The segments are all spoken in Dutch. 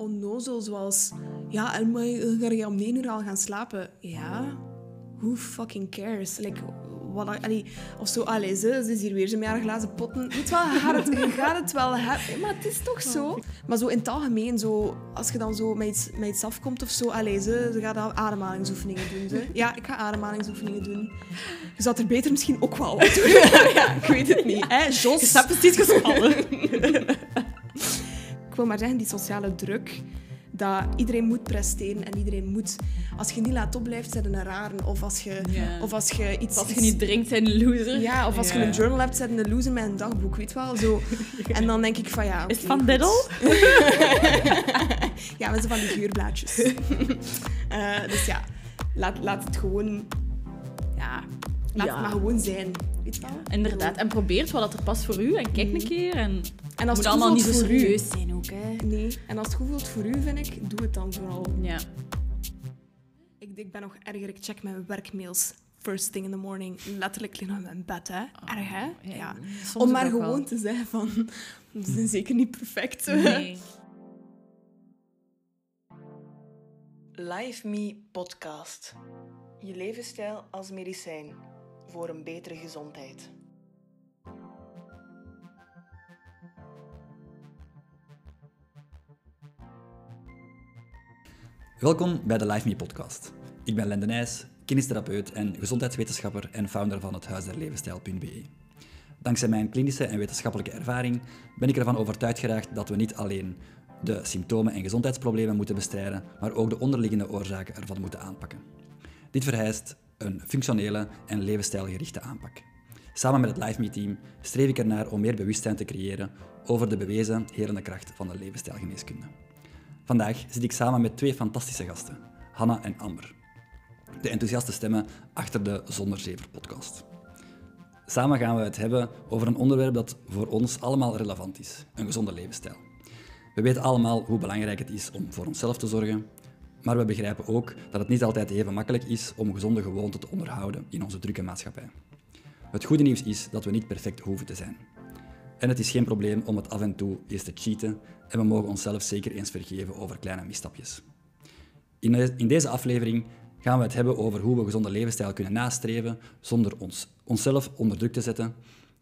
onnozel, zoals... Ja, en maar ga je om 9 uur al gaan slapen? Ja, who fucking cares? Like, wat, allee, of zo, allee, ze, ze is hier weer, met haar glazen potten. Weet je wel, gaat het, gaat het wel hebben. Maar het is toch zo? Maar zo in het algemeen, zo, als je dan zo met iets, met iets afkomt of zo, allee, ze, ze gaat dan ademhalingsoefeningen doen. Ze. Ja, ik ga ademhalingsoefeningen doen. Je zou er beter misschien ook wel wat doen. ja, ik weet het niet. Hè, Jos? Je staat precies gespannen. wil maar zeggen, die sociale druk, dat iedereen moet presteren en iedereen moet... Als je niet laat opblijft, zijn een raren. Of als je, of als je iets... Als je niet drinkt, zijn een loser. Ja, of als je een journal hebt, zijn een loser met een dagboek, weet wel. Zo. En dan denk ik van ja... Is het van. Diddle? Ja, met zo van die geurblaadjes. Eh, dus ja, laat, laat het gewoon... Ja, laat Ja. het maar gewoon zijn. Weet je wel? Inderdaad. En probeer wat er past voor u. En kijk een keer. En En het als moet het allemaal goed niet zo u- serieus zijn ook. Hè. Nee, en als het goed voelt voor u, vind ik, doe het dan vooral. Ja. Ik, ik ben nog erger, ik check mijn werkmails first thing in the morning. Letterlijk liggen in mijn bed, hè. Erg, hè? Ja, Om maar wel. gewoon te zeggen van... Ze zijn zeker niet perfect. Nee. Live Me Podcast. Je levensstijl als medicijn voor een betere gezondheid. Welkom bij de Life Me podcast. Ik ben Lende Nijs, kinestherapeut en gezondheidswetenschapper en founder van het Huis der Levensstijl.be. Dankzij mijn klinische en wetenschappelijke ervaring ben ik ervan overtuigd geraakt dat we niet alleen de symptomen en gezondheidsproblemen moeten bestrijden, maar ook de onderliggende oorzaken ervan moeten aanpakken. Dit vereist een functionele en levensstijlgerichte aanpak. Samen met het Life Me team streef ik ernaar om meer bewustzijn te creëren over de bewezen helende kracht van de levensstijlgeneeskunde. Vandaag zit ik samen met twee fantastische gasten, Hanna en Amber. De enthousiaste stemmen achter de Zonder Zever podcast. Samen gaan we het hebben over een onderwerp dat voor ons allemaal relevant is: een gezonde levensstijl. We weten allemaal hoe belangrijk het is om voor onszelf te zorgen, maar we begrijpen ook dat het niet altijd even makkelijk is om gezonde gewoonten te onderhouden in onze drukke maatschappij. Het goede nieuws is dat we niet perfect hoeven te zijn. En het is geen probleem om het af en toe eens te cheaten en we mogen onszelf zeker eens vergeven over kleine misstapjes. In, de- in deze aflevering gaan we het hebben over hoe we gezonde levensstijl kunnen nastreven zonder ons, onszelf onder druk te zetten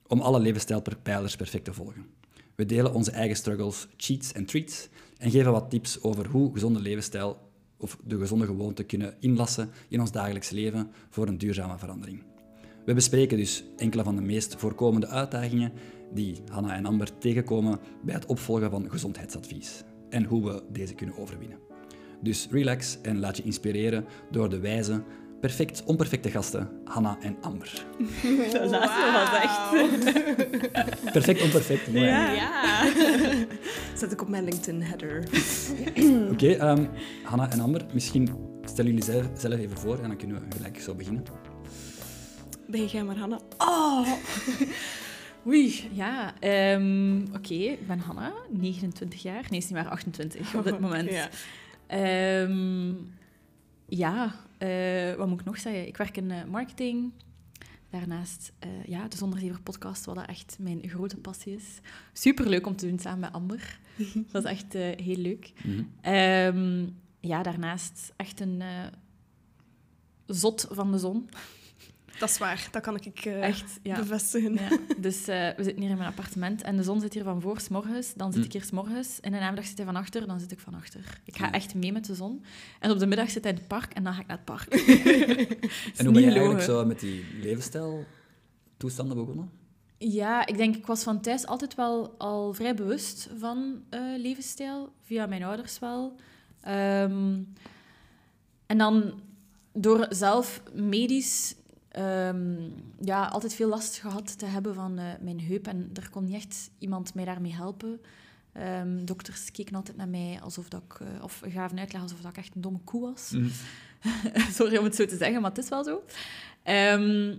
om alle levensstijlpijlers perfect te volgen. We delen onze eigen struggles, cheats en treats en geven wat tips over hoe gezonde levensstijl of de gezonde gewoonten kunnen inlassen in ons dagelijks leven voor een duurzame verandering. We bespreken dus enkele van de meest voorkomende uitdagingen die Hanna en Amber tegenkomen bij het opvolgen van gezondheidsadvies en hoe we deze kunnen overwinnen. Dus relax en laat je inspireren door de wijze, perfect onperfecte gasten Hanna en Amber. Dat laatste was echt... Perfect onperfect, mooi. hè? Ja. Zet ik op mijn LinkedIn header. Oké, ehm, Hanna en Amber, misschien stellen jullie zelf, zelf even voor en dan kunnen we gelijk zo beginnen. Ben jij maar, Hanna? Oh. Oei, ja. ehm, Oké, ik ben Hanna, 29 jaar. Nee, is niet maar 28 op dit moment. Ja. Ehm, ja, eh, wat moet ik nog zeggen? Ik werk in eh, marketing. Daarnaast, eh, ja, de Zonderzever podcast, wat dat echt mijn grote passie is. Superleuk om te doen samen met Amber. Dat is echt heel leuk. Mhm. Ehm, ja, daarnaast echt een zot van de zon. Dat is waar, dat kan ik eh, Echt, ja. bevestigen. Ja, dus eh, we zitten hier in mijn appartement en de zon zit hier van voor, s'morgens. Dan zit Hm. ik hier s'morgens. In de namiddag zit hij van achter, dan zit ik van achter. Ik ga echt mee met de zon. En op de middag zit hij in het park en dan ga ik naar het park. En hoe ben je eigenlijk zo met die levensstijl toestanden begonnen? Ja, ik denk, ik was van thuis altijd wel al vrij bewust van eh, levensstijl. Via mijn ouders wel. Ehm, en dan door zelf medisch ehm, ja, altijd veel last gehad te hebben van eh, mijn heup. En er kon niet echt iemand mij daarmee helpen. Ehm, dokters keken altijd naar mij alsof dat ik, eh, of gaven uitleg alsof dat ik echt een domme koe was. Sorry om het zo te zeggen, maar het is wel zo. Ehm,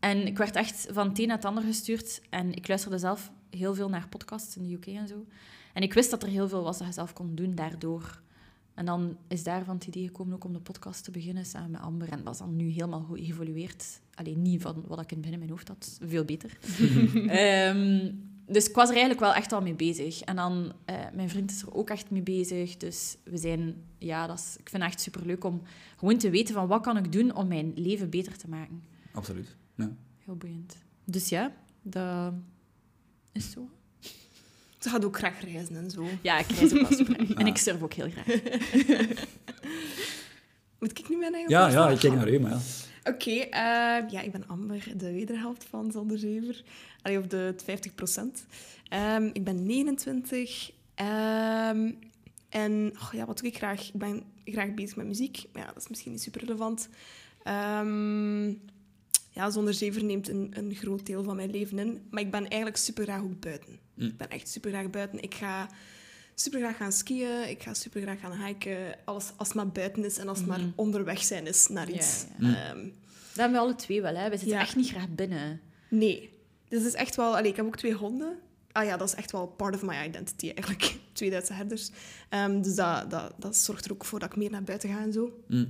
en ik werd echt van het een naar het ander gestuurd. En ik luisterde zelf heel veel naar podcasts in de UK en zo. En ik wist dat er heel veel was dat je zelf kon doen daardoor. En dan is daarvan het idee gekomen ook om de podcast te beginnen samen met Amber. En dat is dan nu helemaal geëvolueerd. Alleen niet van wat ik in binnen mijn hoofd had, veel beter. Ehm, dus ik was er eigenlijk wel echt al mee bezig. En dan, eh, mijn vriend is er ook echt mee bezig. Dus we zijn, ja, dat is, ik vind het echt superleuk om gewoon te weten van wat kan ik doen om mijn leven beter te maken. Absoluut. Ja. Heel boeiend. Dus ja, dat is zo. Ze gaat ook graag reizen en zo. Ja, ik reis ook wel super graag. En ik surf ook heel graag. Moet ik nu mijn eigen Ja, ja, ik kijk naar u, maar ja. Oké, eh, ja, ik ben Amber, de wederhelft van Zander Zever. Allee, of de 50 procent. ik ben 29. ehm, en oh, ja, wat doe ik graag? Ik ben graag bezig met muziek. Maar ja, dat is misschien niet super relevant. Ehm, ja, Zonder Zever neemt een, een groot deel van mijn leven in. Maar ik ben eigenlijk super graag ook buiten. Ik ben echt super graag buiten. Ik ga super graag gaan skiën. Ik ga super graag gaan hiken. Alles als het maar buiten is en als het maar onderweg zijn is naar iets. ja. Ehm, Dat hebben we alle twee wel, hè. We zitten Ja. echt niet graag binnen. Nee. Dus is echt wel... Allee, ik heb ook twee honden. Ah ja, dat is echt wel part of my identity, eigenlijk. Twee Duitse herders. Ehm, dus dat, dat, dat zorgt er ook voor dat ik meer naar buiten ga en zo. Hm.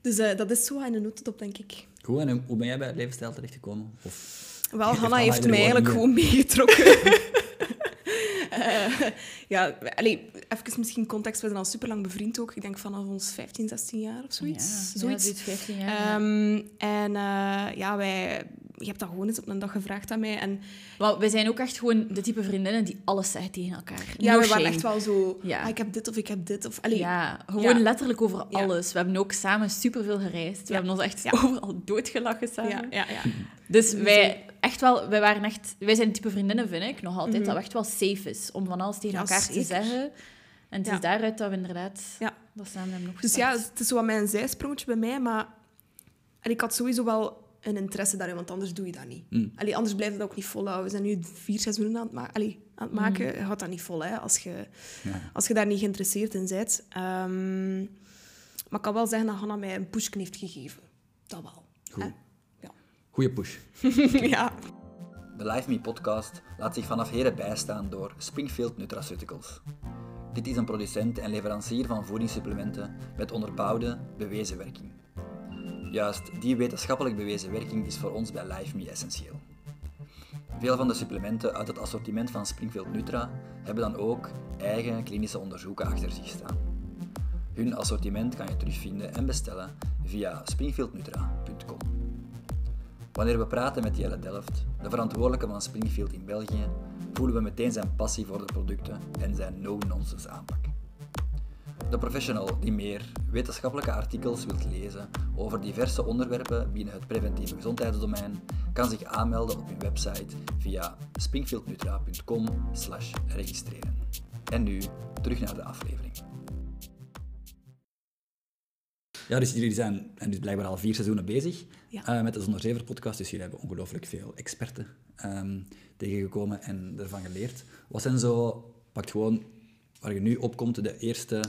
Dus eh, dat is zo in een notendop, denk ik. Goed, en hoe ben jij bij het levensstijl terechtgekomen? Of... Wel, Heeft Hanna heeft mij eigenlijk mee? gewoon meegetrokken. Eh, ja, allee, even misschien context. We zijn al super lang bevriend ook. Ik denk vanaf ons 15, 16 jaar of zoiets. Ja, zoiets. Ja, zoiets 15 jaar. ja. Ehm, en eh, ja, wij... Je hebt dat gewoon eens op een dag gevraagd aan mij. En Maar wij zijn ook echt gewoon de type vriendinnen die alles zeggen tegen elkaar. ja, No we waren echt wel zo... Ja. ah, ik heb dit of ik heb dit. Of, allee, Ja, gewoon Ja. letterlijk over alles. We hebben ook samen superveel gereisd. We hebben ons echt overal doodgelachen samen. ja, ja, ja. Dus wij, echt wel, wij, waren echt, wij zijn type vriendinnen, vind ik, nog altijd, Mhm. dat echt wel safe is om van alles tegen Ja, elkaar te zeggen. En het Ja. is daaruit dat we inderdaad Ja. dat samen hebben Dus ja, het is zo wat mijn zijsprongetje bij mij, maar... En ik had sowieso wel een interesse daarin, want anders doe je dat niet. Mm. Allee, anders blijft het ook niet volhouden. We zijn nu vier seizoenen aan het, ma allee, aan het maken. Je houdt dat niet vol, hè, als je, Ja. als je daar niet geïnteresseerd in bent. Ehm, maar ik kan wel zeggen dat Hanna mij een pushje heeft gegeven. Dat wel. Goed. Goeie push. ja. De Live Me podcast laat zich vanaf heren bijstaan door Springfield Nutraceuticals. Dit is een producent en leverancier van voedingssupplementen met onderbouwde, bewezen werking. Juist die wetenschappelijk bewezen werking is voor ons bij Live Me essentieel. Veel van de supplementen uit het assortiment van Springfield Nutra hebben dan ook eigen klinische onderzoeken achter zich staan. Hun assortiment kan je terugvinden en bestellen via springfieldnutra.com. Wanneer we praten met Jelle Delft, de verantwoordelijke van Springfield in België, voelen we meteen zijn passie voor de producten en zijn no-nonsense aanpak. De professional die meer wetenschappelijke artikels wilt lezen over diverse onderwerpen binnen het preventieve gezondheidsdomein, kan zich aanmelden op hun website via springfieldnutra.com registreren. En nu terug naar de aflevering. Ja, dus jullie zijn en dus blijkbaar al vier seizoenen bezig Ja. eh, met de Zonder Zever podcast. Dus jullie hebben ongelooflijk veel experten ehm, tegengekomen en ervan geleerd. Wat zijn zo, pakt gewoon waar je nu opkomt, de eerste,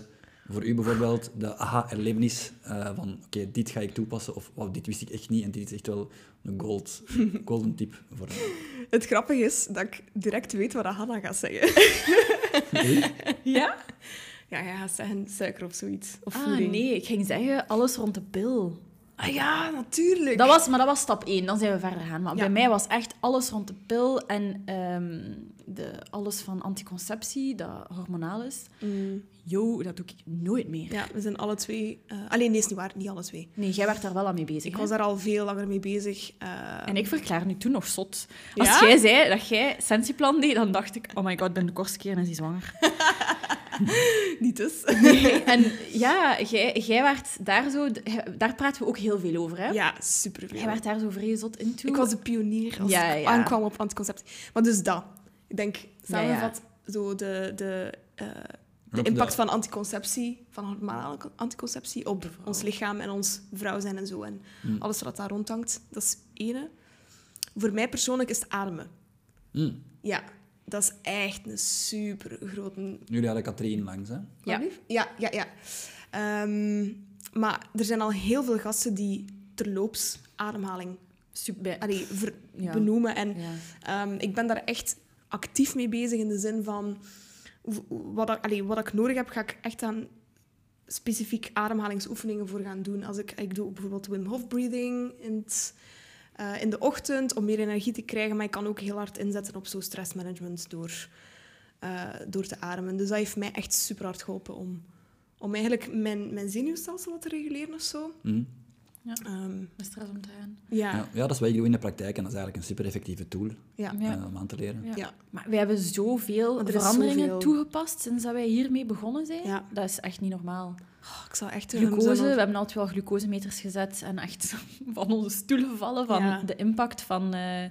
voor u bijvoorbeeld, de aha-erlevenis eh, van oké, dit ga ik toepassen of wow, dit wist ik echt niet en dit is echt wel een gold, golden tip voor mij. Het grappige is dat ik direct weet wat Hanna gaat zeggen. ja? Ja, hij gaat zeggen suiker of zoiets. Of Ah, voeding. nee, ik ging zeggen alles rond de pil. Ah ja, natuurlijk. Dat was, maar dat was stap 1, dan zijn we verder gegaan. Maar Ja. bij mij was echt alles rond de pil en ehm, de, alles van anticonceptie, dat hormonaal is. Mm, Yo, dat doe ik nooit meer. ja, we zijn alle twee... eh, alleen, nee, is niet waar. Niet alle twee. Nee, jij werd daar wel aan mee bezig. Ik hè? was daar al veel langer mee bezig. eh, En ik verklaar nu toen nog zot. Als Ja? jij zei dat jij Sensiplan deed, dan dacht ik, oh my god, ik ben de kortste keer en is hij zwanger. Niet dus. en ja, jij, jij werd daar zo... Daar praten we ook heel veel over, hè? Ja, superveel. Jij werd daar zo vrij zot in toe. Ik was de pionier als Ja, ik ja. aankwam op anticonceptie. Maar dus dat. Ik denk, samenvat, Ja, zo de, de, eh, de impact van anticonceptie, van hormonale anticonceptie op ons lichaam en ons vrouw zijn en zo. En Mm. alles wat daar rondhangt. Dat is ene. Voor mij persoonlijk is het ademen. Mm. Ja, dat is echt een super grote Jullie hadden Katrien langs, hè? Ja. Ja, ja, ja. Ehm, maar er zijn al heel veel gasten die terloops ademhaling Super... allee, ver- Ja. benoemen. En Ja. ehm, ik ben daar echt actief mee bezig in de zin van... Wat allee, wat ik nodig heb, ga ik echt aan specifiek ademhalingsoefeningen voor gaan doen. Als ik, ik doe bijvoorbeeld Wim Hof breathing in het eh, in de ochtend om meer energie te krijgen. Maar ik kan ook heel hard inzetten op zo stressmanagement door, eh, door te ademen. Dus dat heeft mij echt super hard geholpen om, om eigenlijk mijn, mijn zenuwstelsel wat te reguleren of zo. Mhm. Ehm, Met stress om te gaan. ja, Ja, ja, dat is wat ik doe in de praktijk en dat is eigenlijk een super effectieve tool ja. Ja. eh, om aan te leren. Ja. Ja. Maar wij hebben zoveel er veranderingen zoveel. toegepast sinds dat wij hiermee begonnen zijn. Ja. Dat is echt niet normaal. Oh, ik zou echt... Glucose, we hebben altijd wel glucosemeters gezet en echt van onze stoelen gevallen van Ja. de impact van, eh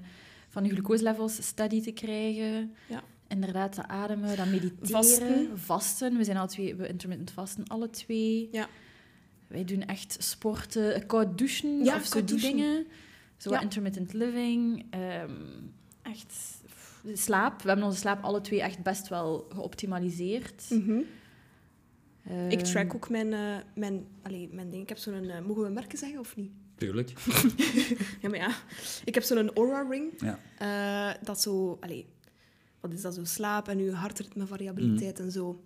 van de glucoselevels steady te krijgen. Ja. Inderdaad, te ademen, dat mediteren, Vasten. vasten. We zijn alle twee, we intermittent vasten, alle twee. Ja. Wij doen echt sporten, koud douchen Ja, of zo die dingen. Zo Ja. intermittent living. ehm, echt slaap. We hebben onze slaap alle twee echt best wel geoptimaliseerd. Mhm. Ik Ehm, track ook mijn, eh, mijn, allee, mijn ding. Ik heb zo'n... eh, mogen we merken zeggen of niet? Tuurlijk. Ja, maar ja. Ik heb zo'n Aura-ring. Ja. Eh, dat zo... Allee, wat is dat zo? Slaap en uw hartritmevariabiliteit Mm. en zo.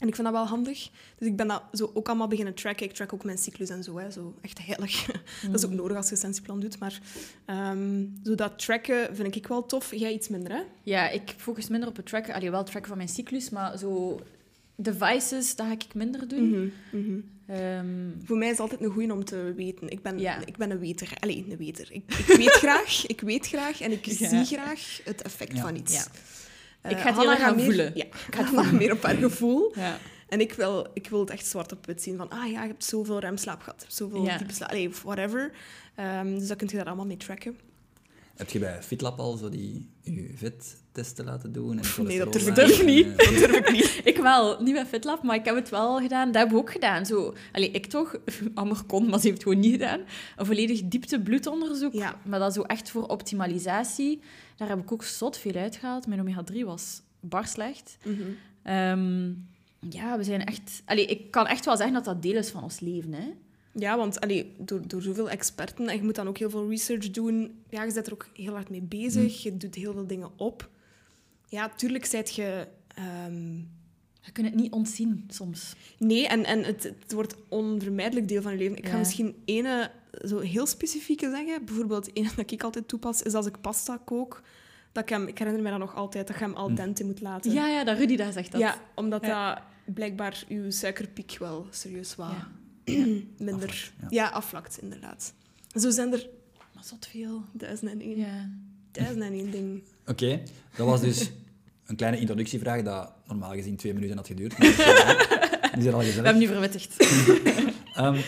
En ik vind dat wel handig. Dus ik ben dat zo ook allemaal beginnen tracken. Ik track ook mijn cyclus en zo. Hè. zo echt heilig. dat is ook nodig als je een sessieplan doet. Maar ehm, zo dat tracken vind ik wel tof. Jij iets minder, hè? Ja, ik focus minder op het tracken. Allee, wel het tracken van mijn cyclus, maar zo devices, dat ga ik minder doen. Mhm, mhm. Ehm, Voor mij is het altijd een goeie om te weten. Ik ben, Ja. ik ben een weter. Allee, een weter. Ik, ik weet graag, ik weet graag en ik Ja. zie graag het effect Ja. van iets. Ja. Eh, Ik ga het heel erg gaan meer- voelen. Ja, ik ga het meer op haar gevoel. ja. En ik wil, ik wil het echt zwart op wit zien van, ah ja, je hebt zoveel remslaap gehad, zoveel diepe slaap, allee, whatever. Ehm, dus dat kun je daar allemaal mee tracken. Heb je bij FitLab al zo die je vettesten laten doen? En Nee, dat durf ik en, niet. Dat durf ik niet. Ik wel, niet bij FitLab, maar ik heb het wel gedaan. Dat hebben we ook gedaan. Zo, allee, ik toch, Amber kon, maar ze heeft het gewoon niet gedaan. Een volledig diepte-bloedonderzoek. Ja. Maar dat zo echt voor optimalisatie. Daar heb ik ook zot veel uitgehaald. Mijn omega-3 was bar slecht. Mhm. Ehm, ja, we zijn echt... Allee, ik kan echt wel zeggen dat dat deel is van ons leven. Hè? Ja, want allee, door, door zoveel experten, en je moet dan ook heel veel research doen, ja, je bent er ook heel hard mee bezig, je doet heel veel dingen op. Ja, tuurlijk zijt je... ehm, Je kunt het niet ontzien, soms. Nee, en, en het, het wordt onvermijdelijk deel van je leven. Ik ga Ja. misschien ene zo heel specifieke zeggen. Bijvoorbeeld, ene dat ik altijd toepas, is als ik pasta kook, dat ik hem, ik herinner me dat nog altijd, dat je hem al dente moet laten. Ja, ja, dat Rudy dat zegt dat. Ja, omdat Ja. dat blijkbaar uw suikerpiek wel serieus wat Ja. minder... Afvlakt, ja. ja. afvlakt, inderdaad. Zo zijn er Maar zot veel. duizend en één, Ja. duizend en één ding. Oké, dat was dus een kleine introductievraag dat normaal gezien twee minuten had geduurd. Maar die zijn al We hebben nu verwittigd. Ehm,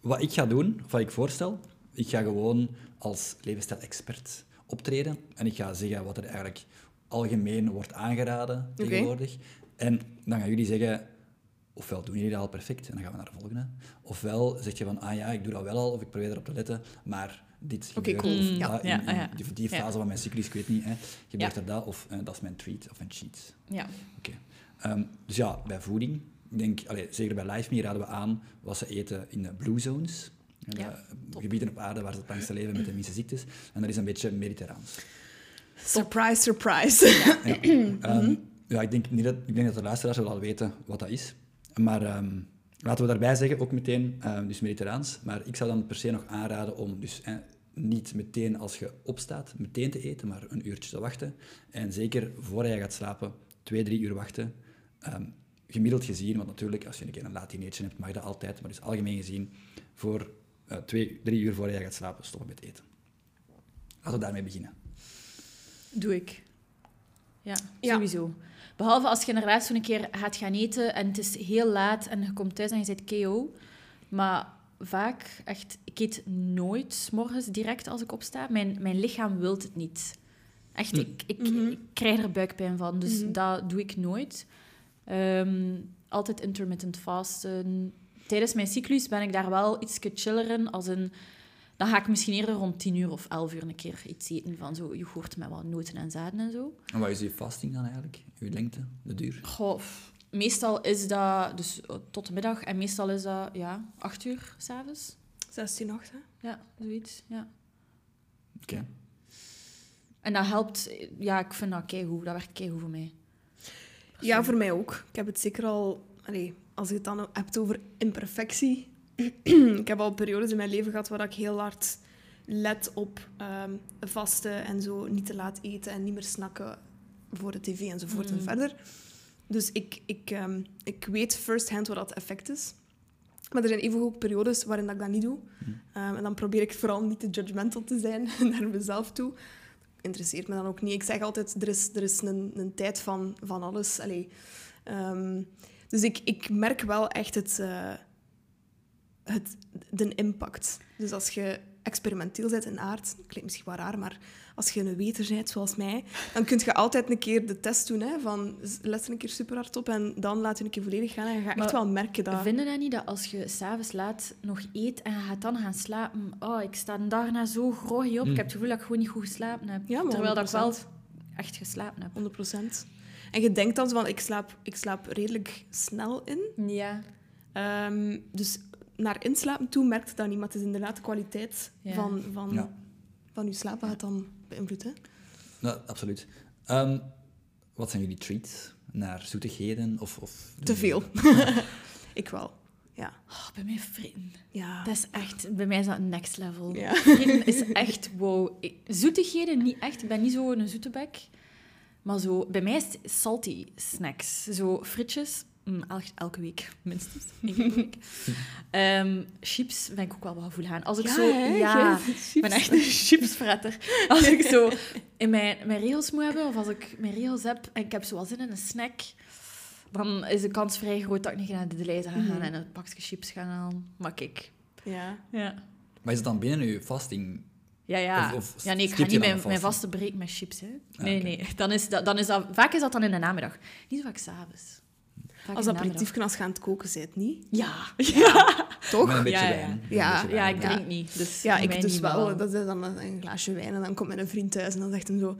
wat ik ga doen, of wat ik voorstel, ik ga gewoon als levensstijl-expert optreden en ik ga zeggen wat er eigenlijk algemeen wordt aangeraden tegenwoordig. En dan gaan jullie zeggen, ofwel doen jullie dat al perfect, en dan gaan we naar de volgende. Ofwel zeg je van, ah ja, ik doe dat wel al, of ik probeer erop te letten, maar dit Oké, gebeurt. cool. Of Ja. dat in, Ja, in ah ja. die, fase van mijn cyclus, ik weet niet, hè, gebeurt er dat, of eh, dat is mijn treat of mijn cheat. Ja. Oké. Ehm, dus ja, bij voeding, ik denk, zeker bij LifeMe raden we aan wat ze eten in de blue zones. En Ja, de top. gebieden op aarde waar ze het langste leven met de minste ziektes. En dat is een beetje mediterraans. Surprise, surprise. Ja, Ehm, ja ik, denk niet dat, ik denk dat de luisteraars wel al weten wat dat is. Maar ehm, laten we daarbij zeggen, ook meteen, ehm, dus mediterraans. Maar ik zou dan per se nog aanraden om dus niet meteen als je opstaat, meteen te eten, maar een uurtje te wachten. En zeker voordat je gaat slapen, twee, drie uur wachten. Ehm, gemiddeld gezien, want natuurlijk, als je een keer een laat dinertje hebt, mag dat altijd. Maar dus algemeen gezien, voor eh, twee, drie uur voordat je gaat slapen, stoppen met eten. Laten we daarmee beginnen. Doe ik. Ja, Ja. sowieso. Behalve als je inderdaad zo'n keer gaat gaan eten en het is heel laat en je komt thuis en je zit KO. Maar vaak, echt, ik eet nooit 's morgens direct als ik opsta. Mijn, mijn lichaam wil het niet. Echt, ik, ik, ik krijg er buikpijn van, dus Mhm. dat doe ik nooit. Ehm, altijd intermittent fasten. Tijdens mijn cyclus ben ik daar wel iets chiller in, als een... Dan ga ik misschien eerder rond 10 uur of 11 uur een keer iets eten van zo yoghurt met wat noten en zaden en zo. En wat is je fasting dan eigenlijk? Uw lengte, de duur? Goh, meestal is dat dus eh, tot de middag en meestal is dat ja, 8 uur s'avonds. 16, 8, hè? Ja, zoiets. Ja. Oké. En dat helpt, ja, ik vind dat keigoed. Dat werkt keigoed voor mij. Ja, voor mij ook. Ik heb het zeker al... Allee, als je het dan hebt over imperfectie... ik heb al periodes in mijn leven gehad waar ik heel hard let op ehm, vasten en zo, niet te laat eten en niet meer snakken voor de tv enzovoort en Mm. verder. Dus ik, ik, ehm, ik weet firsthand wat dat effect is. Maar er zijn even ook periodes waarin dat ik dat niet doe. Ehm, en dan probeer ik vooral niet te judgmental te zijn naar mezelf toe. Interesseert me dan ook niet. Ik zeg altijd, er is, er is een, een tijd van, van alles. Allee, ehm, dus ik, ik merk wel echt het, eh, het, de impact. Dus als je experimenteel bent in aard, klinkt misschien wel raar, maar als je een weter bent, zoals mij, dan kun je altijd een keer de test doen, hè, van let er een keer super hard op en dan laat je een keer volledig gaan en je gaat echt wel merken dat... Vinden dat niet dat als je s'avonds laat nog eet en je gaat dan gaan slapen, oh, ik sta daarna zo groggy op, ik heb het gevoel dat ik gewoon niet goed geslapen heb. Ja, maar Terwijl dat ik wel 100%. echt geslapen heb. 100 procent. En je denkt dan zo van, ik slaap, ik slaap redelijk snel in. Ja. Ehm, dus naar inslapen toe merkt het dan niet, maar het is inderdaad de kwaliteit Ja. van, van, Ja. van je slaap dat het dan. Hè? Nou, absoluut. Ehm, wat zijn jullie treats? Naar zoetigheden? Of, of... Te veel. ik wel. Ja. Oh, bij mij fritten. Ja. Dat is echt, bij mij is dat next level. Ja. Is echt wow. Zoetigheden niet echt. Ik ben niet zo een zoete bek. Maar zo, bij mij is het salty snacks. Zo frietjes, elke week minstens. Eén keer per week. Ehm, chips ben ik ook wel wat gevoel aan. Als ik Ja, zo, hè? ja, ik ben echt een chipsfretter. Als ik zo in mijn, mijn regels moet hebben, of als ik mijn regels heb en ik heb zo wel zin in een snack, dan is de kans vrij groot dat ik niet naar de lijst ga gaan Mhm. en een pakje chips ga halen. Maar kijk, Ja. ja. Maar is het dan binnen je fasting? Ja, ja. Of- of ja nee, ik ga niet mijn, mijn vaste? break met chips. Hè. Ah, Nee, nee. Dan is dat, dan is dat, vaak is dat dan in de namiddag. Niet zo vaak s'avonds. Vaak Als aperitief als je aan het koken bent, niet? Ja. ja. Toch? Met een beetje Ja, ja. wijn. Ja. Ja, ik Ja. drink niet. Dus Ja, ik dus niet wel. Dat is dan een, een glaasje wijn en dan komt mijn vriend thuis en dan zegt hij zo...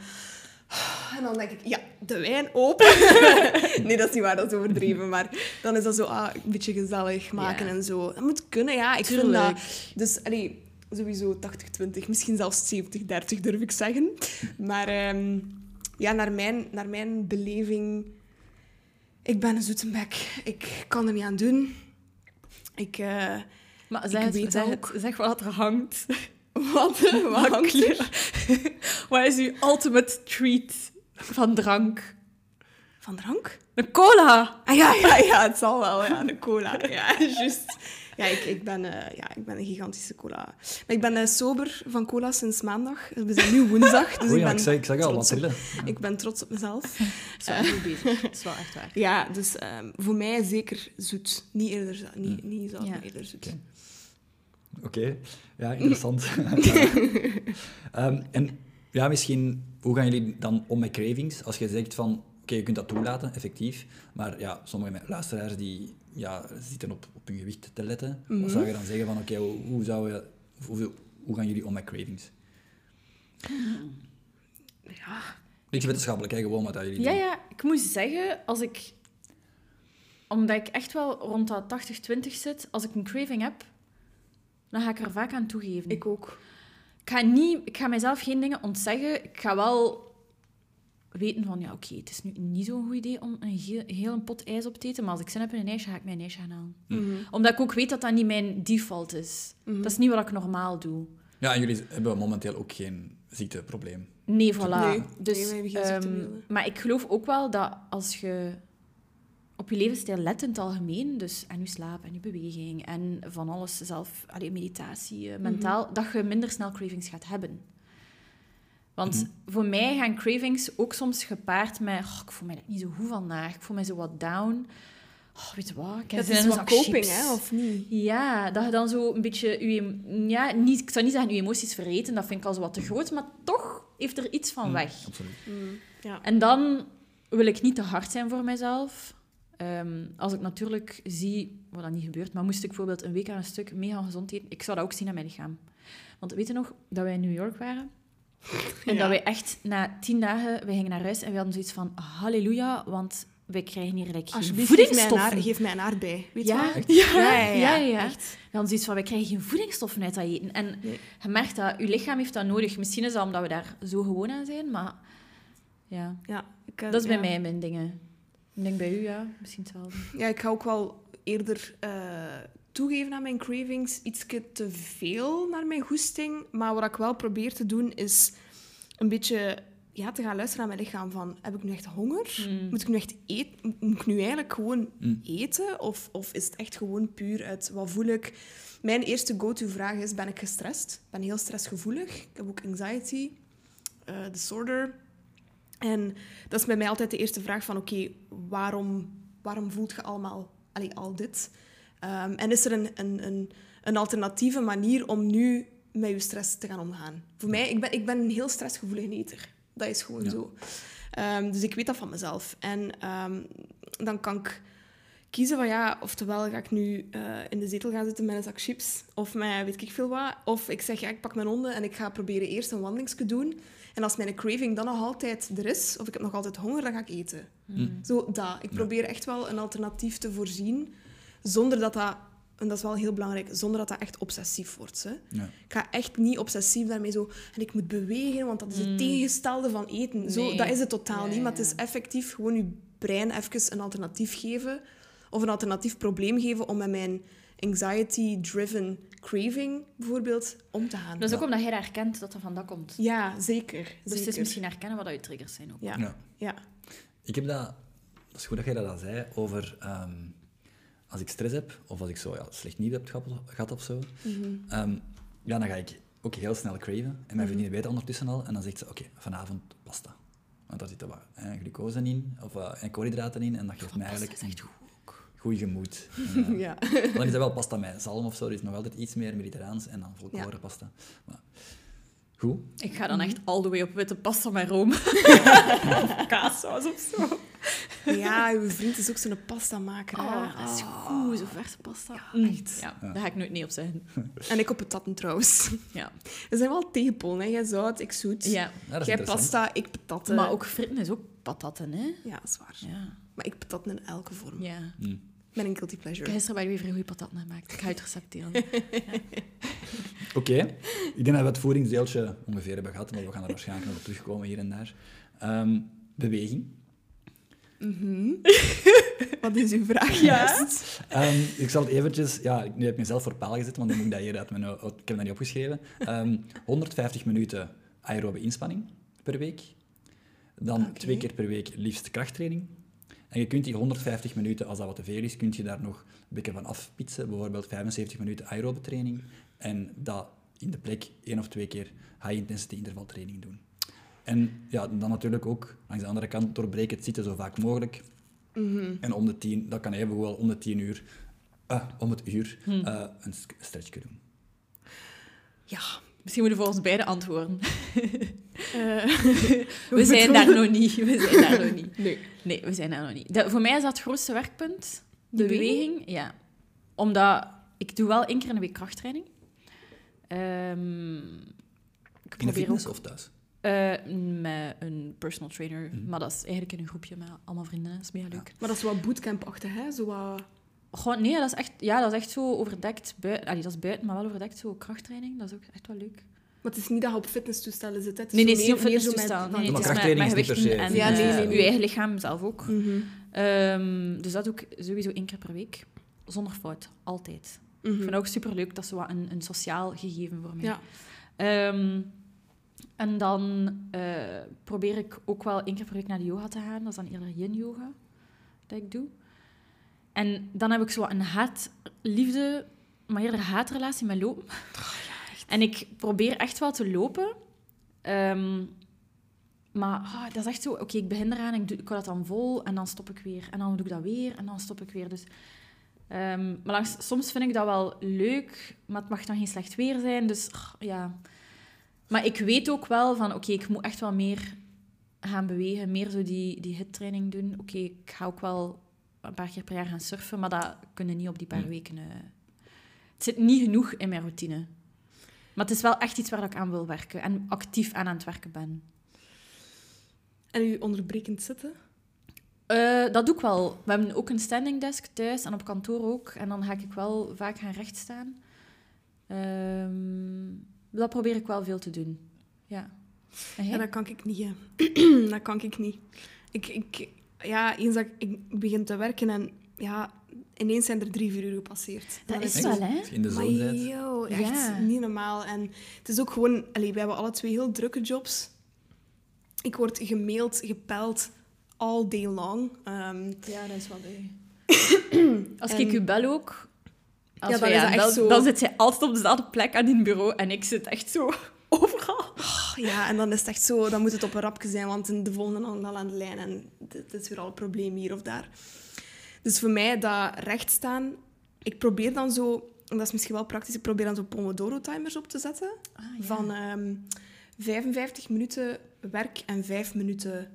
En dan denk ik, ja, de wijn open. nee, dat is niet waar, dat is overdreven. Maar dan is dat zo ah, een beetje gezellig maken Ja. en zo. Dat moet kunnen, ja. Ik vind Tuurlijk. dat... Dus, allee, sowieso 80-20, misschien zelfs 70-30 durf ik zeggen. Maar ehm, ja, naar mijn, naar mijn beleving... Ik ben een zoetenbek. Ik kan er niet aan doen. Ik... eh, Maar zeg, weet zeg, ook. het, zeg wat er hangt. wat? Wat hangt er? Wat is uw ultimate treat van drank? Van drank? Een cola! Ah ja, ja, ja, het zal wel, ja, de cola. Ja, juist. Ja, ik, ik, ben, eh, ja, ik ben een gigantische cola. Maar ik ben eh, sober van cola sinds maandag. We zijn nu woensdag, dus Oh ik ja, ben ik zeg, ik zeg al, wat trillen. Ik ben trots op mezelf. Dat is wel bezig. Dat is wel echt waar. Ja, dus ehm, voor mij zeker zoet. Niet eerder zo- niet, niet zout, Ja. maar eerder zoet. Oké. Ja, interessant. Ehm, en ja, misschien, hoe gaan jullie dan om met cravings? Als je zegt van, oké, je kunt dat toelaten, effectief, maar ja, sommige luisteraars die ja, zitten op, op hun gewicht te letten. Mhm. Wat zou je dan zeggen van, oké, hoe, hoe, zou je, hoe, hoe gaan jullie om met cravings? Ja, Niks wetenschappelijk, hè, gewoon wat dat jullie Ja, doen. ja, ik moet zeggen, als ik... Omdat ik echt wel rond dat 80-20 zit, als ik een craving heb, dan ga ik er vaak aan toegeven. ik ook. Ik ga, niet, ik ga mijzelf geen dingen ontzeggen. Ik ga wel weten van, ja, oké, het is nu niet zo'n goed idee om een heel, heel een pot ijs op te eten, maar als ik zin heb in een ijsje, ga ik mijn ijsje gaan halen. Mhm. Omdat ik ook weet dat dat niet mijn default is. Dat is niet wat ik normaal doe. Ja, en jullie hebben momenteel ook geen ziekteprobleem. Nee, voilà. Nee, dus, nee, geen ehm, maar ik geloof ook wel dat als je op je levensstijl let in het algemeen, dus aan je slaap en je beweging en van alles zelf, allee, meditatie, Mhm. eh, mentaal, dat je minder snel cravings gaat hebben. Want voor mij gaan cravings ook soms gepaard met, "Oh, ik voel mij niet zo goed vandaag, ik voel mij zo wat down. Oh, weet je wat, ik heb Dat zin is wat coping, chips." hè, of niet? Ja, dat je dan zo een beetje... Je, ja, niet, ik zou niet zeggen je emoties vergeten, dat vind ik al zo wat te groot, maar toch heeft er iets van weg. Absoluut. Mm, ja. En dan wil ik niet te hard zijn voor mezelf. Ehm, als ik natuurlijk zie, wat dat niet gebeurt, maar moest ik bijvoorbeeld een week aan een stuk mega gezond eten, ik zou dat ook zien aan mijn lichaam. Want weet je nog dat wij in New York waren? En Ja. dat wij echt na tien dagen, wij gingen naar huis en we hadden zoiets van, halleluja, want wij krijgen hier like, geen Alsjeblieft, geef mij, een voedingsstoffen. geef mij een aardbei. Weet je Ja, ja, Ja, ja. Echt. We hadden zoiets van, wij krijgen geen voedingsstoffen uit dat eten. En Nee. je merkt dat, je lichaam heeft dat nodig. Misschien is dat omdat we daar zo gewoon aan zijn, maar ja. Ja, ik, eh, Dat is bij mij mijn dingen. Ik denk bij u, ja. Misschien hetzelfde. Ja, ik ga ook wel eerder eh, toegeven aan mijn cravings. Iets te veel naar mijn goesting. Maar wat ik wel probeer te doen, is een beetje ja, te gaan luisteren naar mijn lichaam. Van, heb ik nu echt honger? Moet ik nu echt eten? Moet ik nu eigenlijk gewoon eten? Of, of is het echt gewoon puur uit wat voel ik? Mijn eerste go-to vraag is, ben ik gestrest? Ik ben heel stressgevoelig. Ik heb ook anxiety eh, disorder. En dat is bij mij altijd de eerste vraag van, oké, waarom, waarom voelt je allemaal allee, al dit? Ehm, en is er een, een, een, een alternatieve manier om nu met je stress te gaan omgaan? Voor mij, ik ben, ik ben een heel stressgevoelige eter. Dat is gewoon Ja. zo. Ehm, dus ik weet dat van mezelf. En ehm, dan kan ik kiezen van ja, oftewel ga ik nu eh, in de zetel gaan zitten met een zak chips of met weet ik veel wat. Of ik zeg ja, ik pak mijn honden en ik ga proberen eerst een wandelingsje doen. En als mijn craving dan nog altijd er is, of ik heb nog altijd honger, dan ga ik eten. Zo dat. Ik probeer echt wel een alternatief te voorzien, zonder dat dat, en dat is wel heel belangrijk, zonder dat dat echt obsessief wordt. Hè. Ja. Ik ga echt niet obsessief daarmee zo... En ik moet bewegen, want dat is het tegengestelde van eten. Zo, Nee. dat is het totaal niet. Maar het is effectief gewoon je brein even een alternatief geven. Of een alternatief probleem geven om met mijn anxiety-driven craving bijvoorbeeld om te gaan. Dat is ook omdat jij herkent dat dat van dat komt. Ja, zeker. Dus het is misschien herkennen wat dat je triggers zijn ook. Ja. Ja. Ja. Ik heb dat... Dat is goed dat jij dat al zei, over... ehm, als ik stress heb, of als ik zo ja, slecht nieuws heb gehad, of zo, ehm, ja, dan ga ik ook heel snel craven. En mijn vriendin weet dat ondertussen al. En dan zegt ze, oké, vanavond pasta. Want daar zitten wat eh, glucose in, of eh, en koolhydraten in. En dat geeft mij eigenlijk is echt goed gemoed. En, eh, Ja. Dan is dat wel pasta met zalm of zo, dus nog altijd iets meer mediterraans en dan volkorenpasta. Maar, goed. Ik ga dan echt all the way op witte pasta met room. Kaassaus of zo. Ja, uw vriend is ook zo'n pasta-maker. hè. Oh, dat is Ah. goed, zo verse pasta. Mm. echt. Ja, daar ga ik nooit nee op zeggen. En ik op patatten trouwens. Ja. We zijn wel tegenpolen. Hè. Jij zout, ik zoet. ja. Ja, dat is Jij interessant. pasta, ik patatten. Maar ook fritten is ook patatten, hè? Ja, dat is waar. Ja. Maar ik patatten in elke vorm. ja. Met een guilty Ik pleasure. heb gisteren bij de weer goede patatten gemaakt. Ik ga je het recept delen. Oké, ik denk dat we het voedingsdeeltje ongeveer hebben gehad, maar we gaan er waarschijnlijk nog op terugkomen hier en daar. Ehm, beweging. Wat is uw vraag juist? Ehm, ik zal het eventjes... Ja, nu heb ik mezelf voor paal gezet, want dan moet ik dat hier uit mijn... Ik heb dat niet opgeschreven. Ehm, 150 minuten aerobe inspanning per week. Dan twee keer per week liefst krachttraining. En je kunt die 150 minuten, als dat wat te veel is, kun je daar nog een beetje van afpitsen. Bijvoorbeeld 75 minuten aerobe training. En dat in de plek één of twee keer high-intensity intervaltraining doen. En ja, dan natuurlijk ook langs de andere kant doorbreken het zitten zo vaak mogelijk. En om de tien, dat kan even wel om de tien uur, eh, om het uur, eh, een st- stretchje doen. Ja. Misschien moeten we voor ons beide antwoorden. Eh, We zijn daar nog niet. We zijn daar nog niet. Nee. Nee, we zijn daar nog niet. Dat- voor mij is dat het grootste werkpunt. De De beweging? beweging? ja. Omdat ik doe wel één keer in de week krachttraining. Ehm, ik In de fitness ook of thuis? Eh, met een personal trainer. Maar dat is eigenlijk in een groepje met allemaal vrienden. Dat is mega leuk. Maar dat is wat bootcamp-achtig, hè? Zo wat... Gewoon, nee, dat is echt, ja, dat is echt zo overdekt. Buiten, allee, dat is buiten, maar wel overdekt. Zo krachttraining, dat is ook echt wel leuk. Maar het is niet dat je op fitnesstoestellen zit. hè. Het is Nee, nee, het is niet op meer- meer zo fitnesstoestel. met- Nee, nee, het Maar is met, krachttraining met gewichten en Ja, nee, eh, nee, nee. je eigen lichaam zelf ook. Mhm. Ehm, dus dat doe ik sowieso één keer per week. Zonder fout. Altijd. Ik Mhm. vind dat ook superleuk. Dat is zo wat een, een sociaal gegeven voor mij. Ja. Ehm, en dan eh, probeer ik ook wel één keer per week naar de yoga te gaan. Dat is dan eerder yin-yoga dat ik doe. En dan heb ik zo een haat-liefde, maar eerder haatrelatie met lopen. en ik probeer echt wel te lopen. Ehm, maar ah, dat is echt zo, oké, ik begin eraan, ik, doe, ik hou dat dan vol en dan stop ik weer. En dan doe ik dat weer en dan stop ik weer. Dus, ehm, maar langs, soms vind ik dat wel leuk, maar het mag dan geen slecht weer zijn. Dus ah, ja. Maar ik weet ook wel van, oké, ik moet echt wel meer gaan bewegen, meer zo die, die hittraining doen. Oké, ik ga ook wel een paar keer per jaar gaan surfen, maar dat kunnen niet op die paar Hmm. weken. eh. Het zit niet genoeg in mijn routine. Maar het is wel echt iets waar ik aan wil werken en actief aan aan het werken ben. En u onderbrekend zitten? Eh, dat doe ik wel. We hebben ook een standing desk thuis en op kantoor ook. En dan ga ik wel vaak gaan rechtstaan. Ehm dat probeer ik wel veel te doen. Ja. En? Ja, dat kan ik niet. Hè. dat kan ik niet. Ik, ik, ja, eens dat ik, ik begin te werken en ja, ineens zijn er drie, vier uur gepasseerd. Dat is wel, hè? Als in de zon yo, echt Ja. niet normaal. En het is ook gewoon... Allee, we hebben alle twee heel drukke jobs. Ik word gemaild, gepeld, all day long. Ehm, Ja, dat is wel Als En- ik u bel ook, als Ja, dan zo- dan zit zij altijd op dezelfde plek aan die bureau en ik zit echt zo overal. ja, en dan is het echt zo... Dan moet het op een rapje zijn, want de volgende hangt al aan de lijn. En dit is weer al een probleem hier of daar. Dus voor mij, dat rechtstaan... Ik probeer dan zo... En dat is misschien wel praktisch. Ik probeer dan zo Pomodoro-timers op te zetten. Van ehm 55 minuten werk en 5 minuten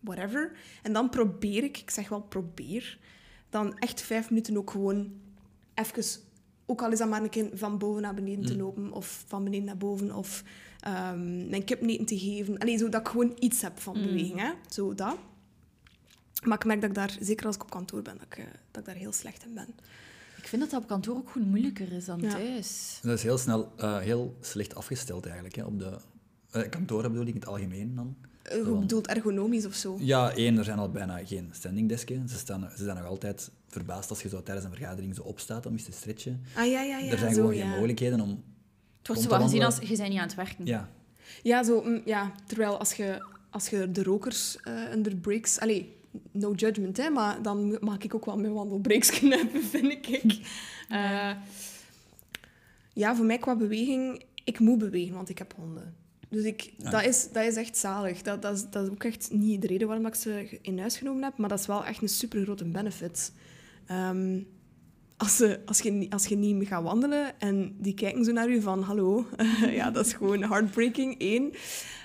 whatever. En dan probeer ik, ik zeg wel probeer, dan echt 5 minuten ook gewoon even, ook al is dat maar een keer van boven naar beneden te lopen, of van beneden naar boven, of ehm, mijn kipneten te geven. Allee, zo dat ik gewoon iets heb van beweging, hè. Zo dat. Maar ik merk dat ik daar, zeker als ik op kantoor ben, dat ik, eh, dat ik daar heel slecht in ben. Ik vind dat dat op kantoor ook gewoon moeilijker is dan Ja. thuis. Dat is heel snel, eh, heel slecht afgesteld eigenlijk. Hè, op de eh, kantoren bedoel ik in het algemeen dan. Bedoelt ergonomisch of zo? Ja, één, er zijn al bijna geen standing desken. Ze, staan, ze zijn nog altijd verbaasd als je zo tijdens een vergadering zo opstaat om eens te stretchen. Ah, ja, ja, ja. er zijn zo, gewoon ja. geen mogelijkheden om... Het wordt zo wel gezien als je bent niet aan het werken. Ja, Ja, zo, mm, ja. terwijl als je, als je de rokers eh under breaks... Allee, no judgment, hè, maar dan mag ik ook wel mijn wandelbreaks knippen, vind ik. Eh, ja, voor mij qua beweging... Ik moet bewegen, want ik heb honden. Dus ik, Ja. dat, is, dat is echt zalig. Dat, dat, is, dat is ook echt niet de reden waarom ik ze in huis genomen heb, maar dat is wel echt een super grote benefit. Ehm, als, ze, als, je, niet- als je niet meer gaat wandelen en die kijken zo naar je van hallo, ja, dat is gewoon heartbreaking, één.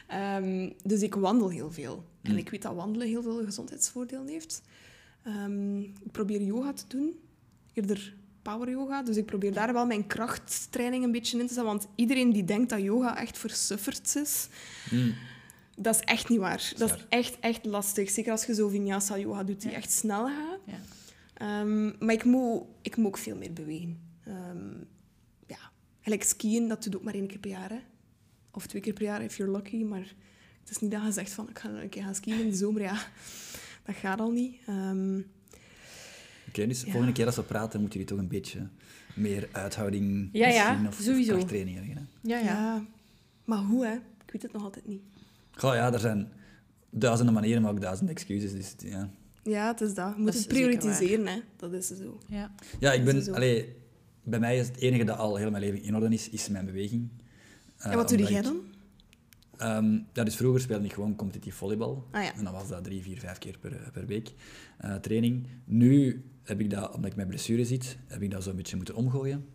Ehm, dus ik wandel heel veel. En ik weet dat wandelen heel veel gezondheidsvoordelen heeft. Ehm, ik probeer yoga te doen, eerder power yoga. Dus ik probeer daar wel mijn krachttraining een beetje in te zetten. Want iedereen die denkt dat yoga echt voor sufferts is, Mm. dat is echt niet waar. Dat is echt, echt lastig. Zeker als je zo vinyasa yoga doet, die Ja. echt snel gaat. Ja. Ehm, maar ik moet, ik moet ook veel meer bewegen. Ehm, ja, gelijk skiën, dat doe ik ook maar één keer per jaar. Hè. Of twee keer per jaar, if you're lucky. Maar het is niet dat je zegt van, ik ga een keer gaan skiën in de zomer. Ja, dat gaat al niet. Ehm, Oké, dus de Ja. volgende keer als we praten, moeten jullie toch een beetje meer uithouding Ja, of, sowieso. of krachttraining hebben. Hè? Ja, ja. ja. Maar hoe, hè? Ik weet het nog altijd niet. Goh, ja, er zijn duizenden manieren, maar ook duizenden excuses. Dus, ja. Ja, het is dat. Je moet Dat het prioritiseren, hè. Dat is zo. ja. ja, ik ben... Allee, bij mij is het enige dat al heel mijn leven in orde is, is mijn beweging. Eh, en wat doe omdat jij ik- dan? Ehm, ja, dus vroeger speelde ik gewoon competitief volleybal. Ah ja. En dan was dat drie, vier, vijf keer per, per week eh, training. Nu heb ik dat, omdat ik met blessure zit, heb ik dat zo'n beetje moeten omgooien.